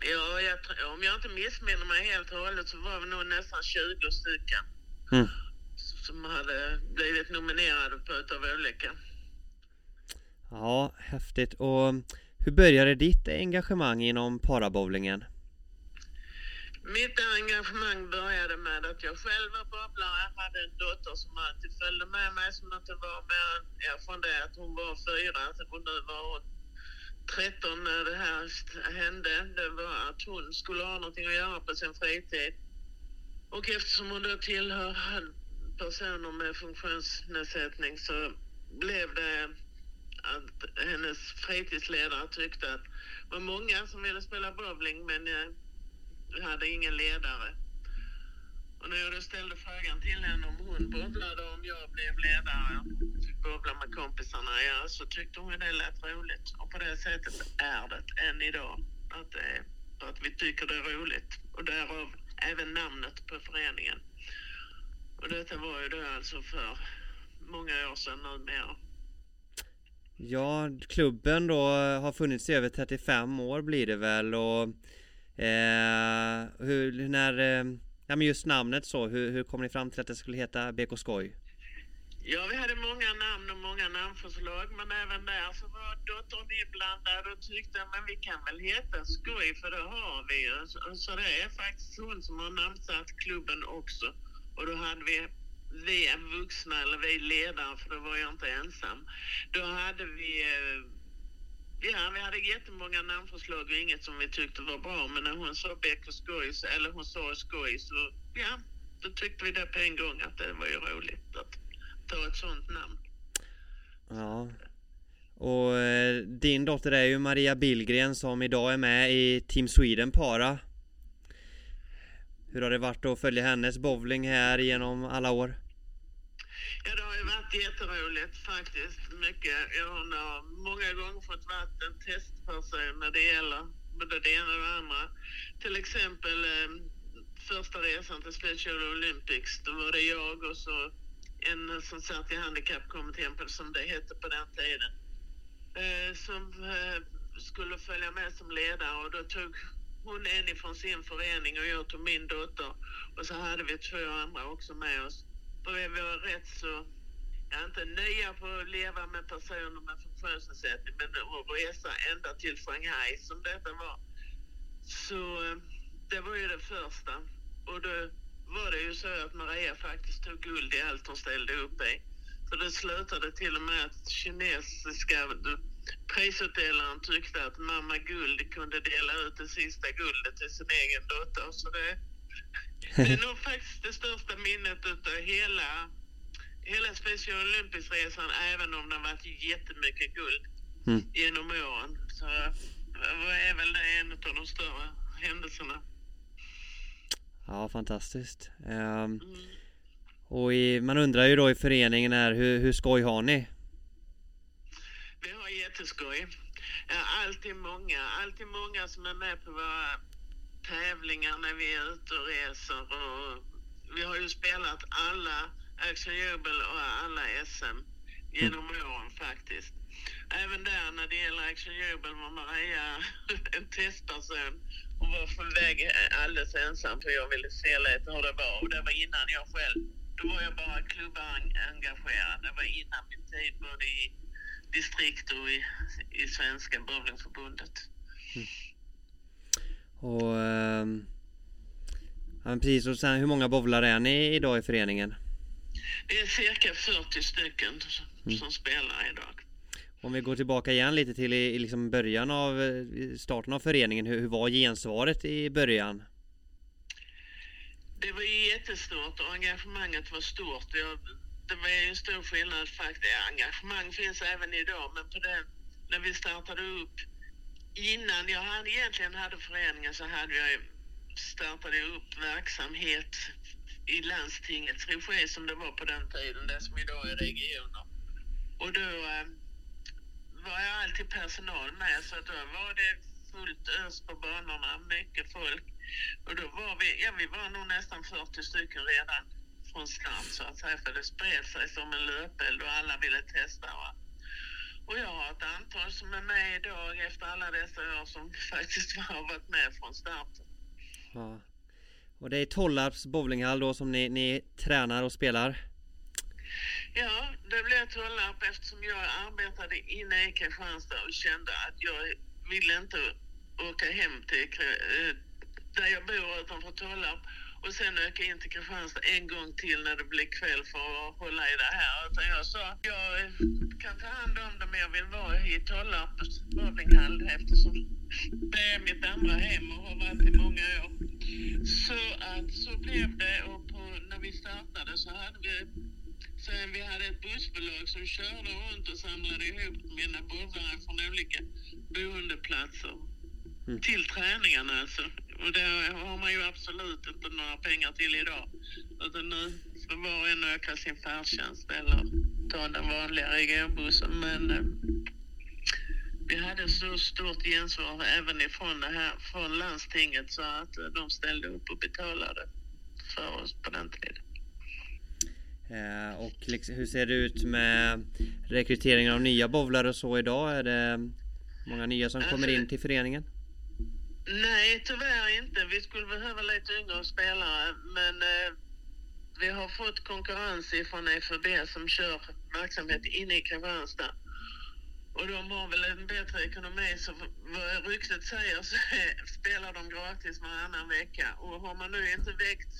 Ja, jag, om jag inte missminner mig helt och hållet så var vi nog nästan 20 stycken. Mm. Som hade blivit nominerade på utav olika. Ja, häftigt. Och hur började ditt engagemang inom parabowlingen? Mitt engagemang började med att jag själv var bobblare. Jag hade en dotter som alltid följde med mig, som inte var mer ja, från det att hon var fyra och nu var hon 13 när det här hände. Det var att hon skulle ha någonting att göra på sin fritid. Och eftersom hon då tillhör personer med funktionsnedsättning så blev det att hennes fritidsledare tyckte att det var många som ville spela bowling men vi hade ingen ledare. Och när jag då ställde frågan till henne om hon bubblade om jag blev ledare, fick bubbla med kompisarna, ja, så tyckte hon det lät roligt. Och på det sättet är det än idag. Att, det är, att vi tycker det är roligt. Och därav även namnet på föreningen. Och detta var ju då alltså för många år sedan numera. Ja, klubben då har funnits i över 35 år blir det väl och Eh, hur, när, eh, ja men just namnet så, hur, hur kom ni fram till att det skulle heta BK Skoj? Ja, vi hade många namn och många namnförslag, men även där så var dottern inblandad och tyckte men vi kan väl heta Skoj för det har vi ju. Så, så det är faktiskt hon som har namnsatt klubben också. Och då hade vi vi vuxna, eller vi ledare, för då var jag inte ensam. Då hade vi eh, Ja, vi hade jättemånga namnförslag och inget som vi tyckte var bra. Men när hon sa Beck och skoj, eller hon sa skoj, så ja, då tyckte vi det på en gång att det var ju roligt att ta ett sånt namn. Ja. Och eh, din dotter är ju Maria Billgren som idag är med i Team Sweden Para. Hur har det varit att följa hennes bowling här genom alla år? Ja, det har ju varit jätteroligt faktiskt. Mycket. Hon har många gånger fått varit en testperson när det gäller både det ena och det andra. Till exempel eh, första resan till Special Olympics. Då var det jag och så en som satt i handikappkommittén som det hette på den tiden. Eh, som eh, skulle följa med som ledare och då tog hon en ifrån sin förening och jag tog min dotter. Och så hade vi två andra också med oss. För vi var rätt så, ja inte nya på att leva med personer med funktionsnedsättning men att resa ända till Shanghai som detta var. Så eh, det var ju det första. Och då var det ju så att Maria faktiskt tog guld i allt hon ställde upp i. För det slutade till och med att kinesiska prisutdelaren tyckte att mamma Guld kunde dela ut det sista guldet till sin egen dotter. Så det, det är nog faktiskt det största minnet av hela, hela Special Olympics-resan, även om det har varit jättemycket guld mm. genom åren. Så är väl det en av de större händelserna. Ja, fantastiskt. Um, mm. Och i, man undrar ju då i föreningen här, hur, hur skoj har ni? Vi har jätteskoj. Alltid många, alltid många som är med på våra tävlingar när vi är ute och reser. Och vi har ju spelat alla Action Jubel och alla SM genom mm. åren faktiskt. Även där när det gäller Action Jubel var Maria en testperson. Hon var på väg alldeles ensam för jag ville se lite hur det var och det var innan jag själv, då var jag bara klubbengagerad. Det var innan min tid både i distrikt och i, i Svenska bowlingförbundet. Mm. Och eh, ja, precis, och sen hur många bowlare är ni idag i föreningen? Det är cirka 40 stycken som, mm. som spelar idag. Om vi går tillbaka igen lite till i, i liksom början av starten av föreningen, hur, hur var gensvaret i början? Det var jättestort och engagemanget var stort. Jag, det var en stor skillnad faktiskt. Engagemang finns även idag, men på den, när vi startade upp innan jag hade, egentligen hade föreningen så hade jag startade upp verksamhet i landstingets regi som det var på den tiden, det som idag är regioner. Och då eh, var jag alltid personal med så då var det fullt ös på banorna, mycket folk. Och då var vi, ja vi var nog nästan 40 stycken redan från start så att säga, för det spred sig som en löpeld och alla ville testa. Va? Och jag har ett antal som är med idag efter alla dessa år som faktiskt har varit med från starten. Ja. Och det är Tollarps bowlinghall då som ni, ni tränar och spelar? Ja, det blev Tollarp eftersom jag arbetade inne i Kristianstad och kände att jag ville inte åka hem till eh, där jag bor utanför Tollarp och sen åka in till Kristianstad en gång till när det blir kväll för att hålla i det här. Utan jag sa jag kan ta hand om det men jag vill vara i Tollarps bowlinghall eftersom det är mitt andra hem och har varit i många år. Så att så blev det och på, när vi startade så hade vi Sen vi hade ett bussbolag som körde runt och samlade ihop mina bowlare från olika boendeplatser. Mm. Till träningarna alltså. Och det har man ju absolut inte några pengar till idag. Utan nu får var och en öka sin färdtjänst eller ta den vanliga regionbussen. Men eh, vi hade så stort gensvar även ifrån det här, från landstinget så att eh, de ställde upp och betalade för oss på den tiden. Eh, och liksom, hur ser det ut med rekryteringen av nya bowlare och så idag? Är det många nya som kommer in till föreningen? Nej, tyvärr inte. Vi skulle behöva lite yngre spelare, men eh, vi har fått konkurrens från FUB som kör verksamhet inne i Kristianstad. Och de har väl en bättre ekonomi, så vad ryktet säger så spelar de gratis varannan vecka. Och har man nu inte väckt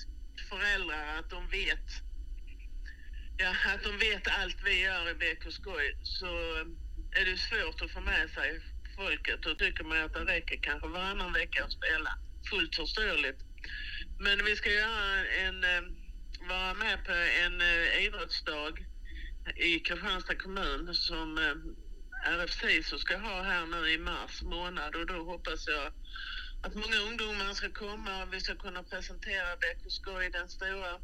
föräldrar att de vet ja, att de vet allt vi gör i BK Skoj så eh, är det svårt att få med sig folket. Då tycker man att det räcker kanske varannan vecka att spela. Fullt förståeligt. Men vi ska göra en, eh, vara med på en eh, idrottsdag i Kristianstad kommun som eh, RFC så ska ha här nu i mars månad och då hoppas jag att många ungdomar ska komma och vi ska kunna presentera BK Skoj, den stora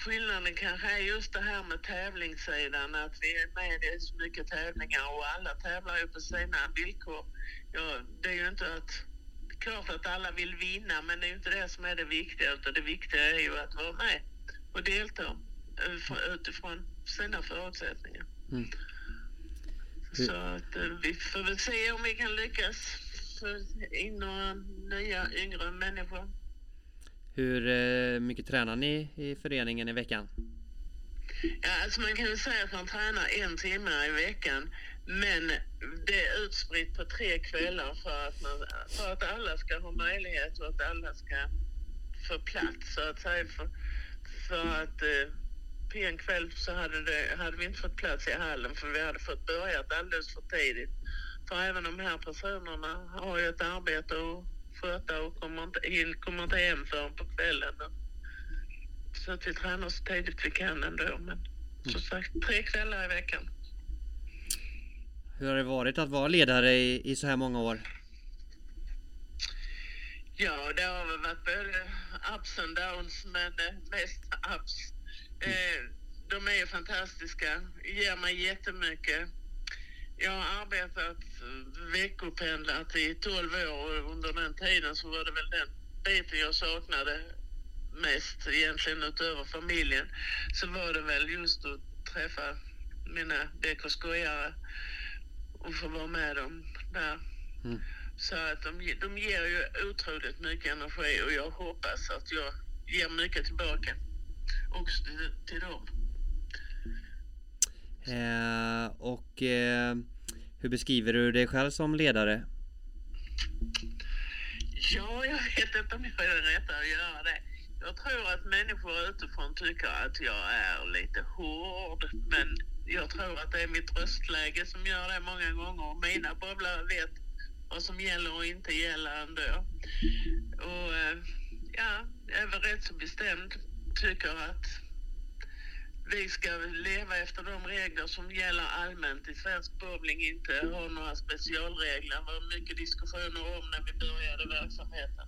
skillnaden kanske är just det här med tävlingssidan, att vi är med i så mycket tävlingar och alla tävlar ju på sina villkor. Ja, det är ju inte att, klart att alla vill vinna, men det är ju inte det som är det viktiga, utan det viktiga är ju att vara med och delta eh, utifrån sina förutsättningar. Mm. Så att eh, vi får väl se om vi kan lyckas in några nya yngre människor. Hur eh, mycket tränar ni i föreningen i veckan? Ja, alltså man kan ju säga att man tränar en timme i veckan. Men det är utspritt på tre kvällar för att, man, för att alla ska ha möjlighet och att alla ska få plats så att säga. För, för att eh, på en kväll så hade, det, hade vi inte fått plats i hallen för vi hade fått börjat alldeles för tidigt. För även de här personerna har ju ett arbete och sköta och kommer inte, in, kommer inte hem förrän på kvällen. Så att vi tränar så tidigt vi kan ändå. Men som mm. sagt, tre kvällar i veckan. Hur har det varit att vara ledare i, i så här många år? Ja, det har väl varit både ups and downs, men mest ups. Eh, de är ju fantastiska, ger mig jättemycket. Jag har arbetat veckopendlat i 12 år och under den tiden så var det väl den biten jag saknade mest egentligen utöver familjen. Så var det väl just att träffa mina BK-skojare och få vara med dem där. Mm. Så att de, de ger ju otroligt mycket energi och jag hoppas att jag ger mycket tillbaka också till, till dem. Eh, och eh, hur beskriver du dig själv som ledare? Ja, jag vet inte om jag är den rätta att göra det. Jag tror att människor utifrån tycker att jag är lite hård, men jag tror att det är mitt röstläge som gör det många gånger mina bubblare vet vad som gäller och inte gäller ändå. Och eh, ja, jag är väl rätt så bestämd. Tycker att vi ska leva efter de regler som gäller allmänt i svensk bowling, inte ha några specialregler. Det var mycket diskussioner om när vi började verksamheten.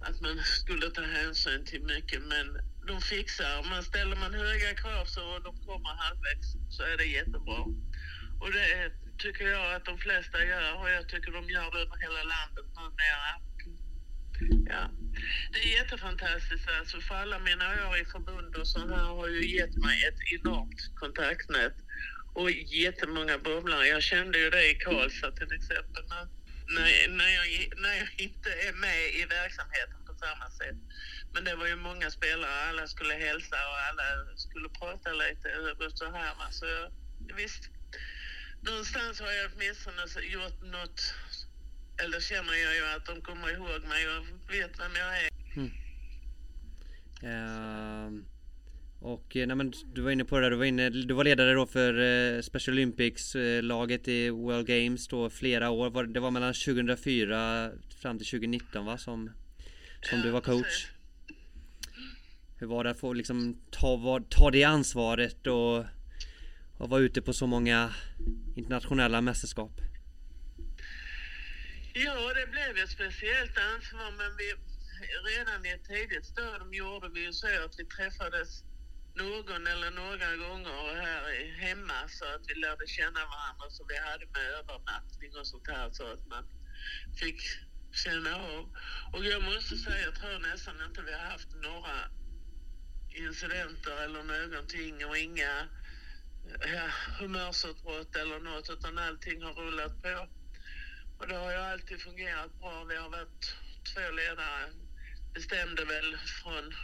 Att man skulle ta hänsyn till mycket, men de fixar. Man ställer man höga krav så de kommer halvvägs så är det jättebra. Och det tycker jag att de flesta gör och jag tycker de gör det över hela landet numera. Ja. Det är jättefantastiskt alltså, för alla mina år i förbund och så här har ju gett mig ett enormt kontaktnät och jättemånga bubblare. Jag kände ju det i Karlstad till exempel när, när, när, jag, när jag inte är med i verksamheten på samma sätt. Men det var ju många spelare, alla skulle hälsa och alla skulle prata lite och så här. Så visst, någonstans har jag åtminstone gjort något eller känner jag ju att de kommer ihåg mig och vet vem jag är. Mm. Uh, och nej, men du var inne på det där, du var, inne, du var ledare då för uh, Special Olympics-laget uh, i World Games då flera år. Var, det var mellan 2004 fram till 2019 va? Som, som ja, du var coach. Precis. Hur var det att få liksom ta, ta det ansvaret och, och vara ute på så många internationella mästerskap? Ja, det blev ett speciellt ansvar men vi, redan i ett tidigt stadium gjorde vi ju så att vi träffades någon eller några gånger här hemma så att vi lärde känna varandra så vi hade med övernattning och sånt här så att man fick känna av. Och jag måste säga, jag tror nästan inte vi har haft några incidenter eller någonting och inga ja, humörsutbrott eller något utan allting har rullat på. Och det har ju alltid fungerat bra. Vi har varit två ledare. Bestämde väl från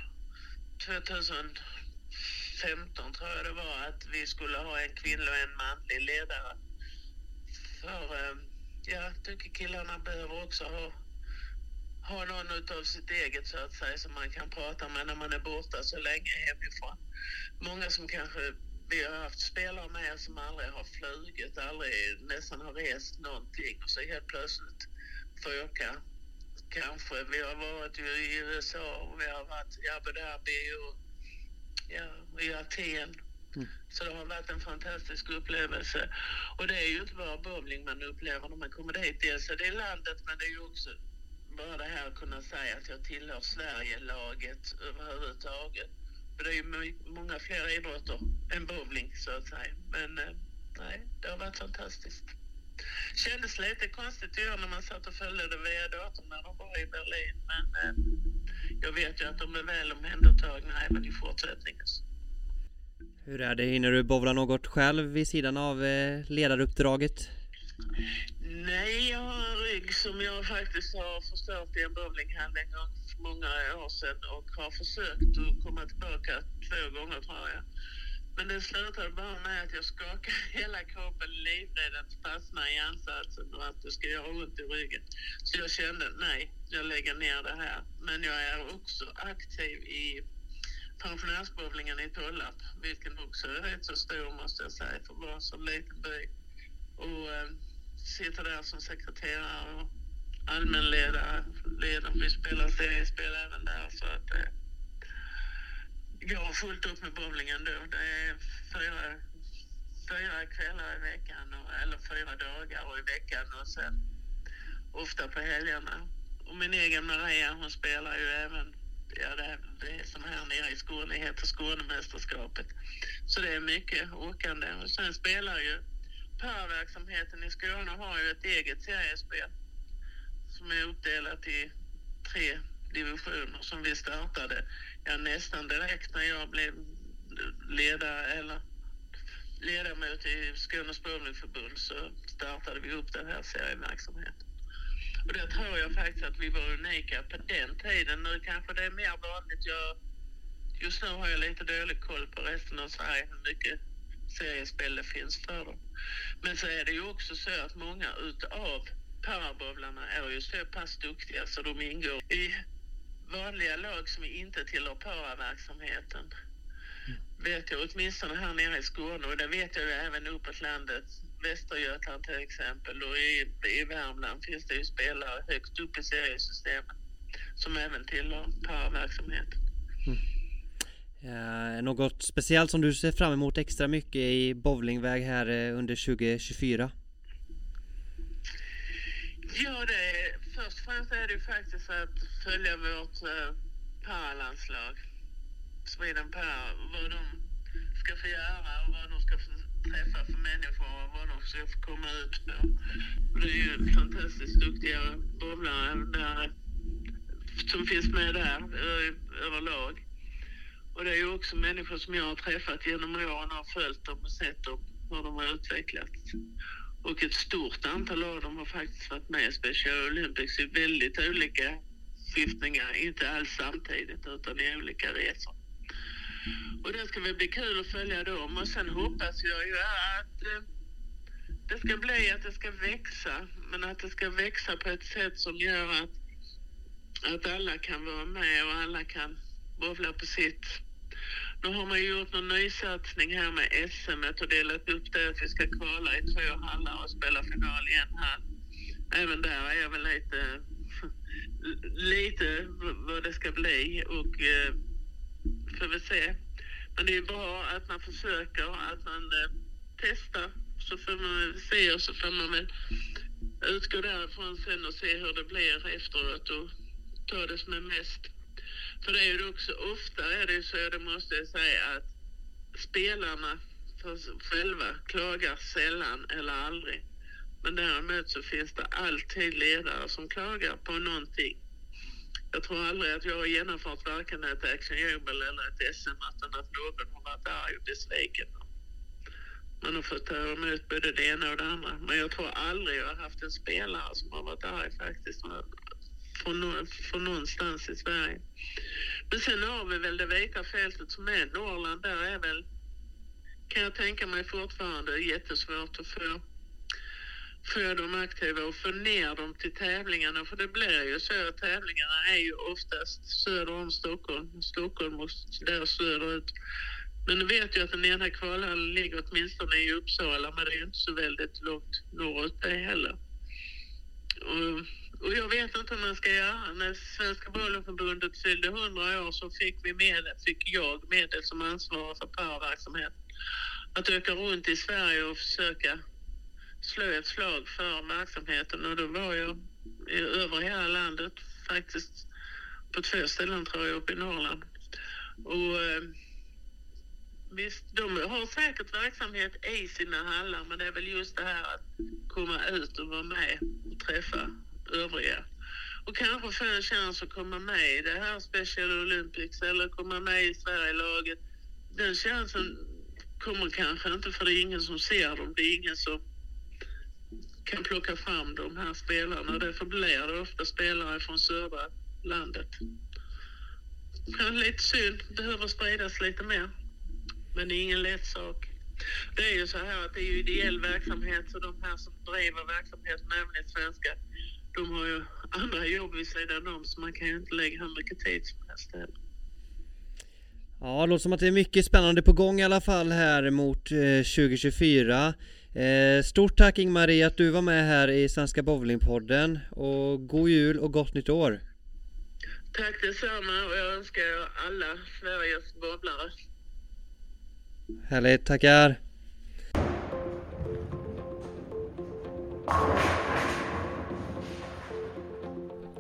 2015 tror jag det var att vi skulle ha en kvinnlig och en manlig ledare. För eh, jag tycker killarna behöver också ha, ha någon utav sitt eget så att säga som man kan prata med när man är borta så länge hemifrån. Många som kanske vi har haft spelare med som aldrig har flugit, aldrig nästan har rest någonting och så helt plötsligt får åka. Kanske. Vi har varit i USA och vi har varit i Abu Dhabi och ja, i Aten Mm. Så det har varit en fantastisk upplevelse. Och det är ju inte bara bowling man upplever när man kommer dit. Dels är det landet men det är ju också bara det här att kunna säga att jag tillhör Sverige-laget överhuvudtaget. För det är ju många fler idrotter än bowling så att säga. Men eh, nej, det har varit fantastiskt. Kändes lite konstigt att göra när man satt och följde det via datorn när de var i Berlin. Men eh, jag vet ju att de är väl omhändertagna även i fortsättningen. Hur är det, hinner du bowla något själv vid sidan av eh, ledaruppdraget? Nej, jag har en rygg som jag faktiskt har förstört i en bowlinghall en gång för många år sedan och har försökt att komma tillbaka två gånger tror jag. Men det slutade bara med att jag skakade hela kroppen livrädd att fastna i ansatsen och att det ska göra ont i ryggen. Så jag kände, nej, jag lägger ner det här. Men jag är också aktiv i pensionärsbowlingen i Tollarp, vilken också är rätt så stor måste jag säga för att vara en så liten by. Och eh, sitter där som sekreterare och allmänledare. vi spelar seriespel även där så att eh, går fullt upp med bowlingen då. Det är fyra, fyra kvällar i veckan, och, eller fyra dagar i veckan och sen ofta på helgerna. Och min egen Maria, hon spelar ju även, ja det, det som här nere i Skåne heter Skånemästerskapet. Så det är mycket åkande. Och sen spelar ju pärverksamheten i Skåne har ju ett eget seriespel som är uppdelat i tre divisioner som vi startade ja, nästan direkt när jag blev ledare eller ledamot i Skånes bowlingförbund så startade vi upp den här serieverksamheten. Och det tror jag faktiskt att vi var unika på den tiden. Nu kanske det är mer vanligt. Jag, just nu har jag lite dålig koll på resten av Sverige hur mycket seriespel finns för dem. Men så är det ju också så att många utav parabowlarna är ju så pass duktiga så de ingår i vanliga lag som inte tillhör paraverksamheten. Mm. Vet jag åtminstone här nere i Skåne och det vet jag ju även uppåt landet. Västergötland till exempel och i, i Värmland finns det ju spelare högst upp i seriesystemet som även tillhör paraverksamheten. Mm. Eh, något speciellt som du ser fram emot extra mycket i bowlingväg här eh, under 2024? Ja, det är, först och främst är det ju faktiskt att följa vårt eh, paralandslag, Sweden Para, vad de ska få göra och vad de ska få träffa för människor och vad de ska få komma ut på. Det är ju fantastiskt duktiga bowlare där, som finns med där överlag. Och det är ju också människor som jag har träffat genom åren och följt dem och sett dem, hur de har utvecklats. Och ett stort antal av dem har faktiskt varit med i Special Olympics i väldigt olika skiftningar, inte alls samtidigt utan i olika resor. Och det ska väl bli kul att följa dem och sen hoppas jag ju att eh, det ska bli att det ska växa, men att det ska växa på ett sätt som gör att, att alla kan vara med och alla kan bowlar på sitt. Nu har man gjort någon nysatsning här med SM och delat upp det att vi ska kvala i två hallar och spela final i en hall. Även där är jag väl lite, lite vad det ska bli och eh, får vi se. Men det är bra att man försöker, att man eh, testar så får man se och så får man väl utgå därifrån sen och se hur det blir efteråt och ta det som är mest för det är ju också, ofta är det så, det måste jag säga, att spelarna själva klagar sällan eller aldrig. Men däremot så finns det alltid ledare som klagar på någonting. Jag tror aldrig att jag har genomfört varken ett Action Jubel eller ett SM utan att någon har varit arg och besviken. Man har fått ta emot både det ena och det andra. Men jag tror aldrig jag har haft en spelare som har varit arg faktiskt från, från någonstans i Sverige. Men sen har vi väl det vita fältet som är Norrland. Där är väl, kan jag tänka mig fortfarande, jättesvårt att få, för dem aktiva och få ner dem till tävlingarna. För det blir ju så att tävlingarna är ju oftast söder om Stockholm. Stockholm och där söderut. Men nu vet jag att den ena kvalhallen ligger åtminstone i Uppsala, men det är ju inte så väldigt långt norrut det heller. Och och jag vet inte hur man ska göra. När Svenska Bowlingförbundet fyllde 100 år så fick, vi medel, fick jag medel som ansvarig för parverksamhet. att åka runt i Sverige och försöka slå ett slag för verksamheten och då var jag över hela landet faktiskt på två ställen tror jag uppe i Norrland. Och eh, visst, de har säkert verksamhet i sina hallar men det är väl just det här att komma ut och vara med och träffa övriga. Och kanske få en chans att komma med i det här Special Olympics eller komma med i Sverigelaget. Den chansen kommer kanske inte för det är ingen som ser dem. Det är ingen som kan plocka fram de här spelarna. Därför blir det ofta spelare från södra landet. Lite synd, behöver spridas lite mer. Men det är ingen lätt sak. Det är ju så här att det är ju ideell verksamhet så de här som driver verksamheten även i svenska, de har ju andra jobb vid sidan om så man kan ju inte lägga hur mycket tid som helst heller. Ja, det låter som att det är mycket spännande på gång i alla fall här mot 2024. Eh, stort tack Ingmarie att du var med här i Svenska Bowlingpodden och god jul och gott nytt år! Tack detsamma och jag önskar er alla Sveriges bowlare. Härligt, tackar!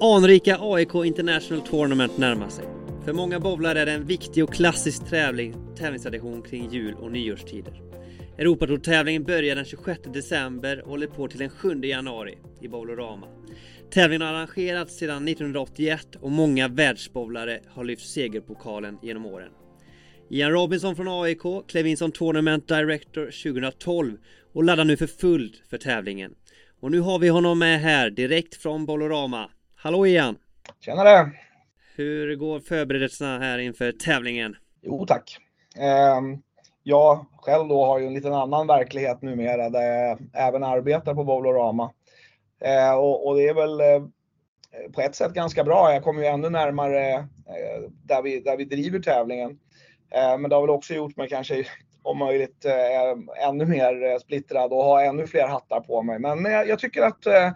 Anrika AIK International Tournament närmar sig. För många bowlare är det en viktig och klassisk tävling, tävlingstradition kring jul och nyårstider. Europatourtävlingen börjar den 26 december och håller på till den 7 januari i Bowlerama. Tävlingen har arrangerats sedan 1981 och många världsbowlare har lyft segerpokalen genom åren. Ian Robinson från AIK klev in som Tournament Director 2012 och laddar nu för fullt för tävlingen. Och nu har vi honom med här direkt från Bolorama. Hallå Ian! Tjenare! Hur går förberedelserna här inför tävlingen? Jo tack. Eh, jag själv då har ju en liten annan verklighet numera där jag även arbetar på Bowlorama. Eh, och, det är väl eh, på ett sätt ganska bra. Jag kommer ju ännu närmare eh, där, vi, där vi driver tävlingen. Eh, men det har väl också gjort mig kanske om möjligt eh, ännu mer eh, splittrad och ha ännu fler hattar på mig. Men eh, jag tycker att eh,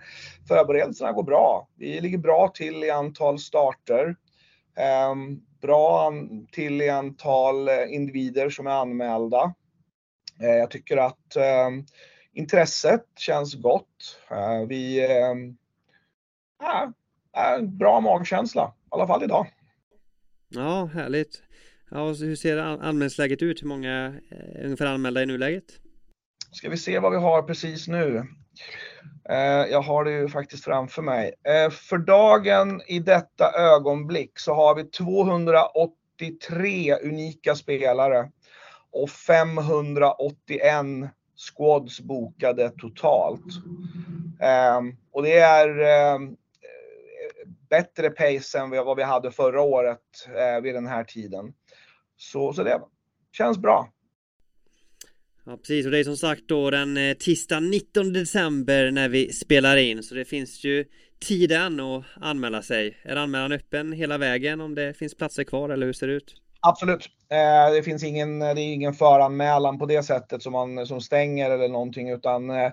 förberedelserna går bra. Vi ligger bra till i antal starter. Ehm, bra till i antal individer som är anmälda. Jag tycker att ehm, intresset känns gott. Vi ehm, ja, bra magkänsla, i alla fall idag. Ja, härligt. Ja, hur ser anmälningsläget ut? Hur många är ungefär anmälda i nuläget? Ska vi se vad vi har precis nu. Eh, jag har det ju faktiskt framför mig. Eh, för dagen i detta ögonblick så har vi 283 unika spelare och 581 squads bokade totalt. Och det är bättre pace än vad vi hade förra året vid den här tiden. Så, så det känns bra. Ja precis och det är som sagt då den eh, tisdag 19 december när vi spelar in så det finns ju tid än att anmäla sig. Är anmälan öppen hela vägen om det finns platser kvar eller hur ser det ut? Absolut. Eh, det finns ingen, det är ingen föranmälan på det sättet som man som stänger eller någonting utan eh,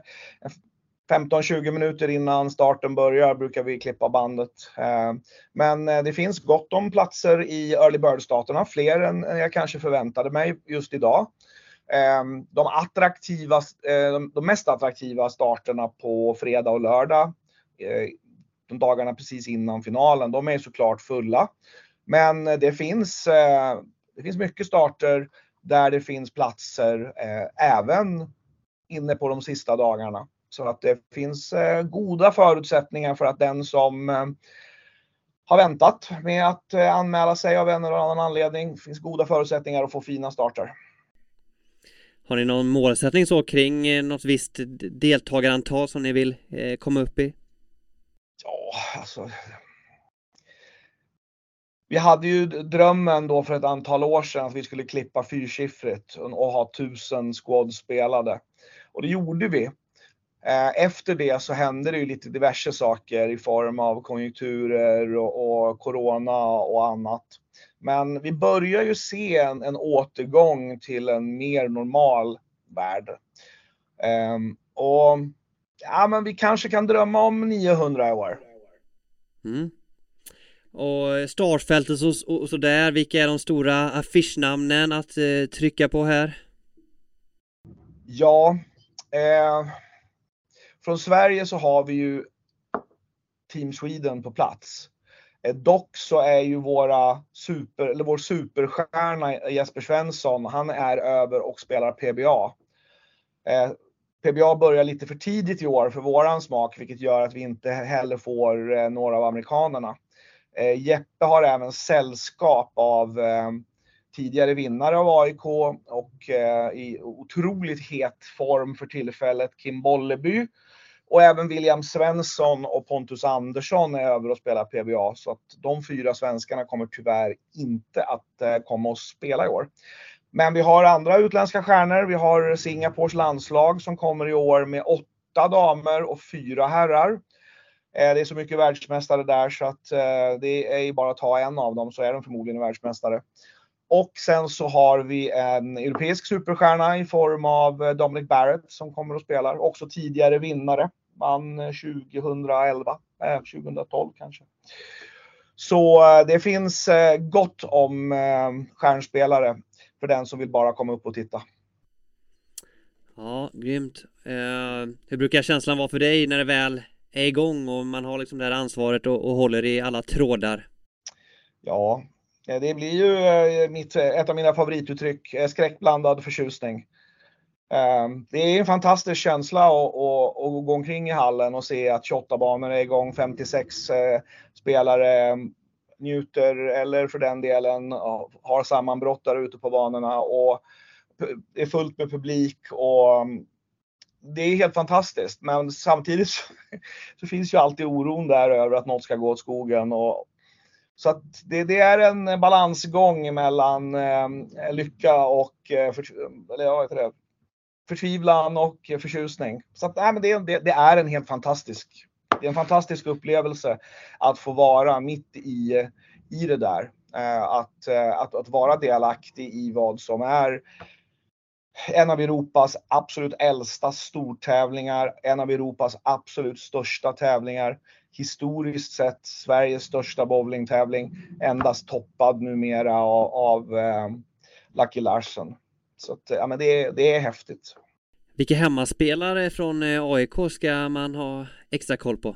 15-20 minuter innan starten börjar brukar vi klippa bandet. Eh, men eh, det finns gott om platser i early bird-staterna, fler än jag kanske förväntade mig just idag. Eh, de, attraktiva, de mest attraktiva starterna på fredag och lördag, de dagarna precis innan finalen, de är såklart fulla. Men det finns, det finns mycket starter där det finns platser även inne på de sista dagarna. Så att det finns eh, goda förutsättningar för att den som eh, har väntat med att eh, anmäla sig av en eller annan anledning, finns goda förutsättningar att få fina starter. Har ni någon målsättning så kring något visst deltagarantal som ni vill komma upp i? Ja, alltså. Vi hade ju drömmen då för ett antal år sedan att vi skulle klippa fyrsiffrigt och ha tusen squad spelade. Och det gjorde vi. Eh, efter det så hände det ju lite diverse saker i form av konjunkturer och, och corona och annat. Men vi börjar ju se en, en återgång till en mer normal värld. Um, och ja, men vi kanske kan drömma om 900 år. Mm. Och startfältet och, och sådär, vilka är de stora affischnamnen att eh, trycka på här? Ja, eh, från Sverige så har vi ju Team Sweden på plats. Eh, dock så är ju våra super, eller vår superstjärna Jesper Svensson, han är över och spelar PBA. Eh, PBA börjar lite för tidigt i år för våran smak, vilket gör att vi inte heller får eh, några av amerikanerna. Eh, Jeppe har även sällskap av eh, tidigare vinnare av AIK och eh, i otroligt het form för tillfället Kim Bolleby. Och även William Svensson och Pontus Andersson är över och spelar PBA så att de fyra svenskarna kommer tyvärr inte att eh, komma och spela i år. Men vi har andra utländska stjärnor. Vi har Singapores landslag som kommer i år med åtta damer och fyra herrar. Eh, det är så mycket världsmästare där så att eh, det är ju bara att ta en av dem så är de förmodligen världsmästare. Och sen så har vi en europeisk superstjärna i form av eh, Dominic Barrett som kommer och spelar. Också tidigare vinnare. Vann 2011, eh, 2012 kanske. Så det finns gott om stjärnspelare för den som vill bara komma upp och titta. Ja, grymt. Eh, hur brukar känslan vara för dig när det väl är igång och man har liksom det här ansvaret och, och håller i alla trådar? Ja, Eh, det blir ju eh, mitt, eh, ett av mina favorituttryck, skräckblandad förtjusning. Ehm, det är en fantastisk känsla att, att, gå omkring i hallen och se att 28 banor är igång, 56 spelare ehm, njuter eller för den delen har sammanbrott där ute på banorna och det är fullt med publik och ehm, det är helt fantastiskt. Men samtidigt så, så, finns ju alltid oron där över att något ska gå åt skogen. Och, så att det, det är en balansgång mellan eh, lycka och eh, för, eller, ja, det, förtvivlan och förtjusning. Så att, nej, men det, det, det är en helt fantastisk det är en fantastisk upplevelse att få vara mitt i, i det där. Eh, att, eh, att, att vara delaktig i vad som är en av Europas absolut äldsta stortävlingar, en av Europas absolut största tävlingar. Historiskt sett Sveriges största bowlingtävling, endast toppad numera av, av eh, Lucky Larsen. Så att, ja, men det, det är häftigt. Vilka hemmaspelare från eh, AIK ska man ha extra koll på?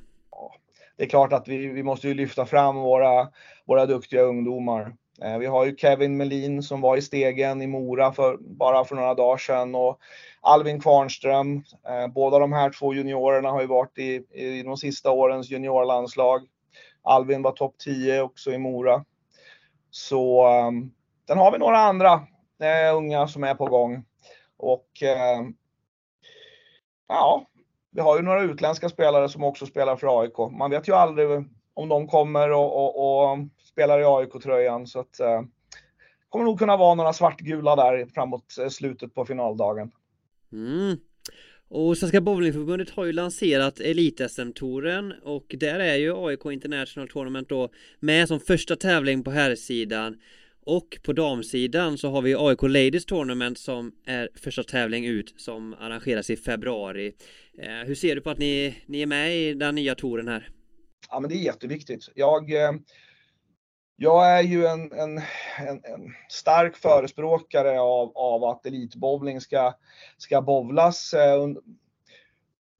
det är klart att vi, vi måste ju lyfta fram våra, våra duktiga ungdomar. Eh, vi har ju Kevin Melin som var i stegen i Mora för, bara för några dagar sedan och Alvin Kvarnström. Eh, båda de här två juniorerna har ju varit i, i de sista årens juniorlandslag. Alvin var topp 10 också i Mora. Så ehm, sen har vi några andra eh, unga som är på gång. Och ehm, ja, vi har ju några utländska spelare som också spelar för AIK. Man vet ju aldrig om de kommer och, och, och spelar i AIK-tröjan. Så att, eh, kommer nog kunna vara några svartgula där framåt eh, slutet på finaldagen. Mm. Och Svenska Bowlingförbundet har ju lanserat Elit-SM-touren och där är ju AIK International Tournament då med som första tävling på herrsidan och på damsidan så har vi AIK Ladies Tournament som är första tävling ut som arrangeras i februari. Eh, hur ser du på att ni, ni är med i den nya touren här? Ja men det är jätteviktigt. Jag, eh, jag är ju en, en, en, en stark förespråkare av, av att elitbowling ska, ska bowlas eh,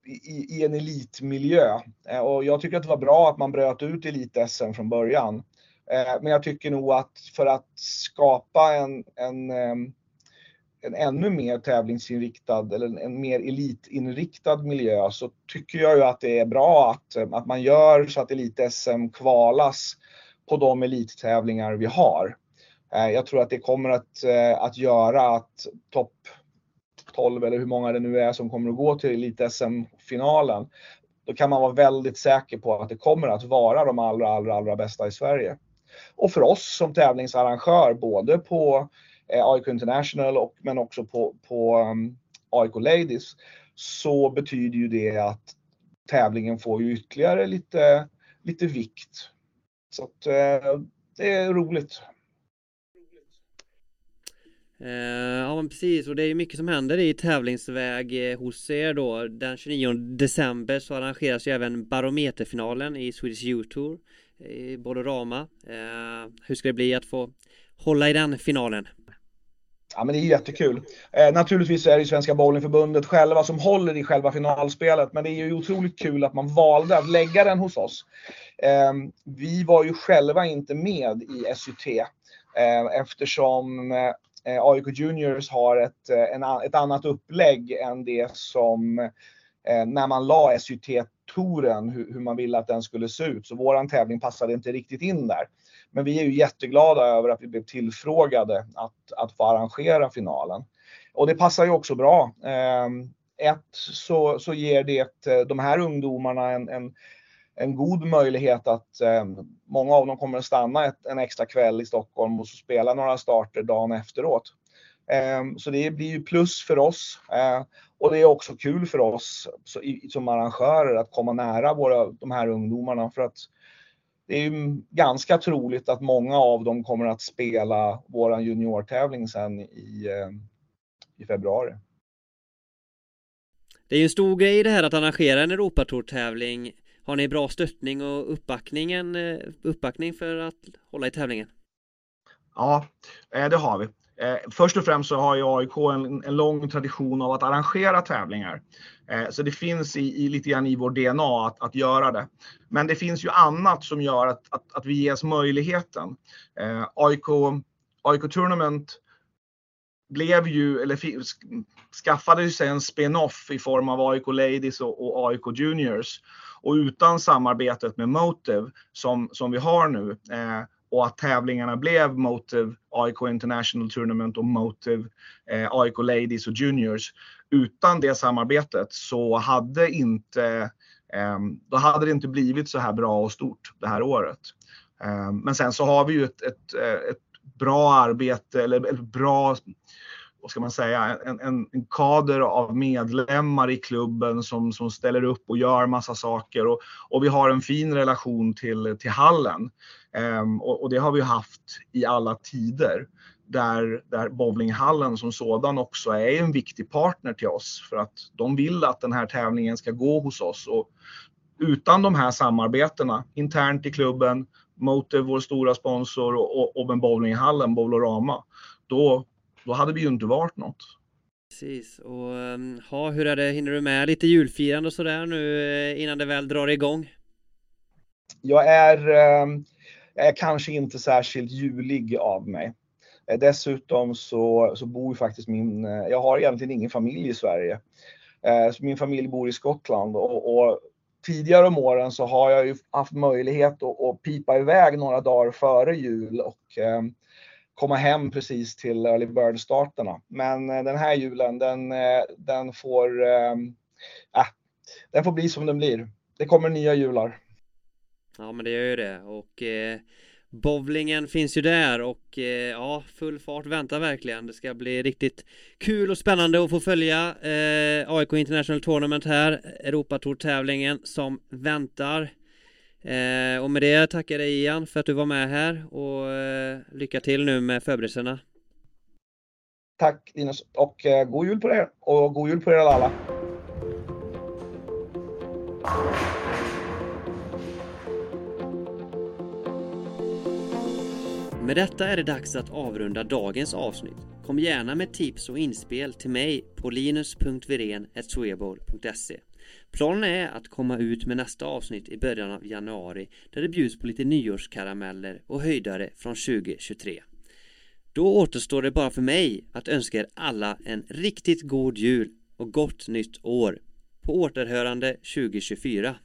i, i en elitmiljö. Eh, och jag tycker att det var bra att man bröt ut elit-SM från början. Men jag tycker nog att för att skapa en, en, en ännu mer tävlingsinriktad eller en mer elitinriktad miljö så tycker jag ju att det är bra att, att man gör så att elit-SM kvalas på de elittävlingar vi har. Eh, jag tror att det kommer att, eh, att göra att topp 12 eller hur många det nu är som kommer att gå till elit-SM-finalen. Då kan man vara väldigt säker på att det kommer att vara de allra, allra, allra bästa i Sverige. Och för oss som tävlingsarrangör, både på Eh, AIK International och, men också på, på um, AIK Ladies, så betyder ju det att tävlingen får ju ytterligare lite, lite vikt. Så att, eh, det är roligt. Eh, ja men precis och det är mycket som händer i tävlingsväg eh, hos er då Den 29 december så arrangeras ju även Barometerfinalen i Swedish U-Tour i Bolorama. Eh, hur ska det bli att få hålla i den finalen? Ja men det är jättekul. Eh, naturligtvis är det Svenska Bowlingförbundet själva som håller i själva finalspelet men det är ju otroligt kul att man valde att lägga den hos oss. Eh, vi var ju själva inte med i SUT eh, eftersom eh, AIK Juniors har ett, eh, en, ett annat upplägg än det som eh, när man la SUT-touren, hur, hur, man ville att den skulle se ut. Så våran tävling passade inte riktigt in där. Men vi är ju jätteglada över att vi blev tillfrågade att, att få arrangera finalen. Och det passar ju också bra. Ehm, ett så, så ger det eh, de här ungdomarna en, en, en god möjlighet att ehm, många av dem kommer att stanna ett, en extra kväll i Stockholm och så spela några starter dagen efteråt. Ehm, så det blir ju plus för oss eh, och det är också kul för oss som arrangörer att komma nära våra, de här ungdomarna för att det är ju ganska troligt att många av dem kommer att spela våran juniortävling sen i, eh, i februari. Det är ju en stor grej det här att arrangera en Europatour-tävling. Har ni bra stöttning och uppbackningen, eh, uppbackning för att hålla i tävlingen? Ja, eh, det har vi. Eh, först och främst så har ju AIK en, en lång tradition av att arrangera tävlingar. Eh, så det finns i, i, lite grann i vår DNA att, att göra det. Men det finns ju annat som gör att, att, att vi ges möjligheten. Eh, AIK, AIK Tournament blev ju, eller skaffade sig en spin-off i form av AIK Ladies och, och AIK Juniors. Och utan samarbetet med Motive som, som vi har nu eh, och att tävlingarna blev Motive AIK International Tournament och Motive eh, AIK Ladies och Juniors. Utan det samarbetet så hade inte eh, då hade det inte blivit så här bra och stort det här året. Eh, men sen så har vi ju ett, ett, eh, ett bra arbete eller ett bra vad ska man säga, en, en, en, kader av medlemmar i klubben som, som ställer upp och gör massa saker. Och, och vi har en fin relation till, till hallen. Um, och, och, det har vi haft i alla tider. Där, där bowlinghallen som sådan också är en viktig partner till oss. För att de vill att den här tävlingen ska gå hos oss. Och utan de här samarbetena internt i klubben, Motive, vår stora sponsor och, och, och med bowlinghallen, Bowlorama, då då hade vi ju inte varit något. Precis, och ehm, ha, hur är det, hinner du med lite julfirande och sådär nu eh, innan det väl drar igång? Jag är, ehm, jag är kanske inte särskilt julig av mig. Eh, dessutom så, så bor faktiskt min, eh, jag har egentligen ingen familj i Sverige. Så min familj bor i Skottland och, och tidigare om åren så har jag ju haft möjlighet att, att pipa iväg några dagar före jul och komma hem precis till early bird-starterna. Men eh, den här julen, den, eh, den får, äh, den får bli som den blir. Det kommer nya jular. Ja men det gör ju det och eh, bowlingen finns ju där och eh, ja full fart väntar verkligen. Det ska bli riktigt kul och spännande att få följa eh, AIK International Tournament här, Europatour-tävlingen som väntar. Eh, och med det tackar jag dig Ian för att du var med här och eh, lycka till nu med förberedelserna. Tack Linus och eh, god jul på er och god jul på er alla. Med detta är det dags att avrunda dagens avsnitt. Kom gärna med tips och inspel till mig på linus.viren.swebol.se Planen är att komma ut med nästa avsnitt i början av januari där det bjuds på lite nyårskarameller och höjdare från 2023. Då återstår det bara för mig att önska er alla en riktigt god jul och gott nytt år. På återhörande 2024.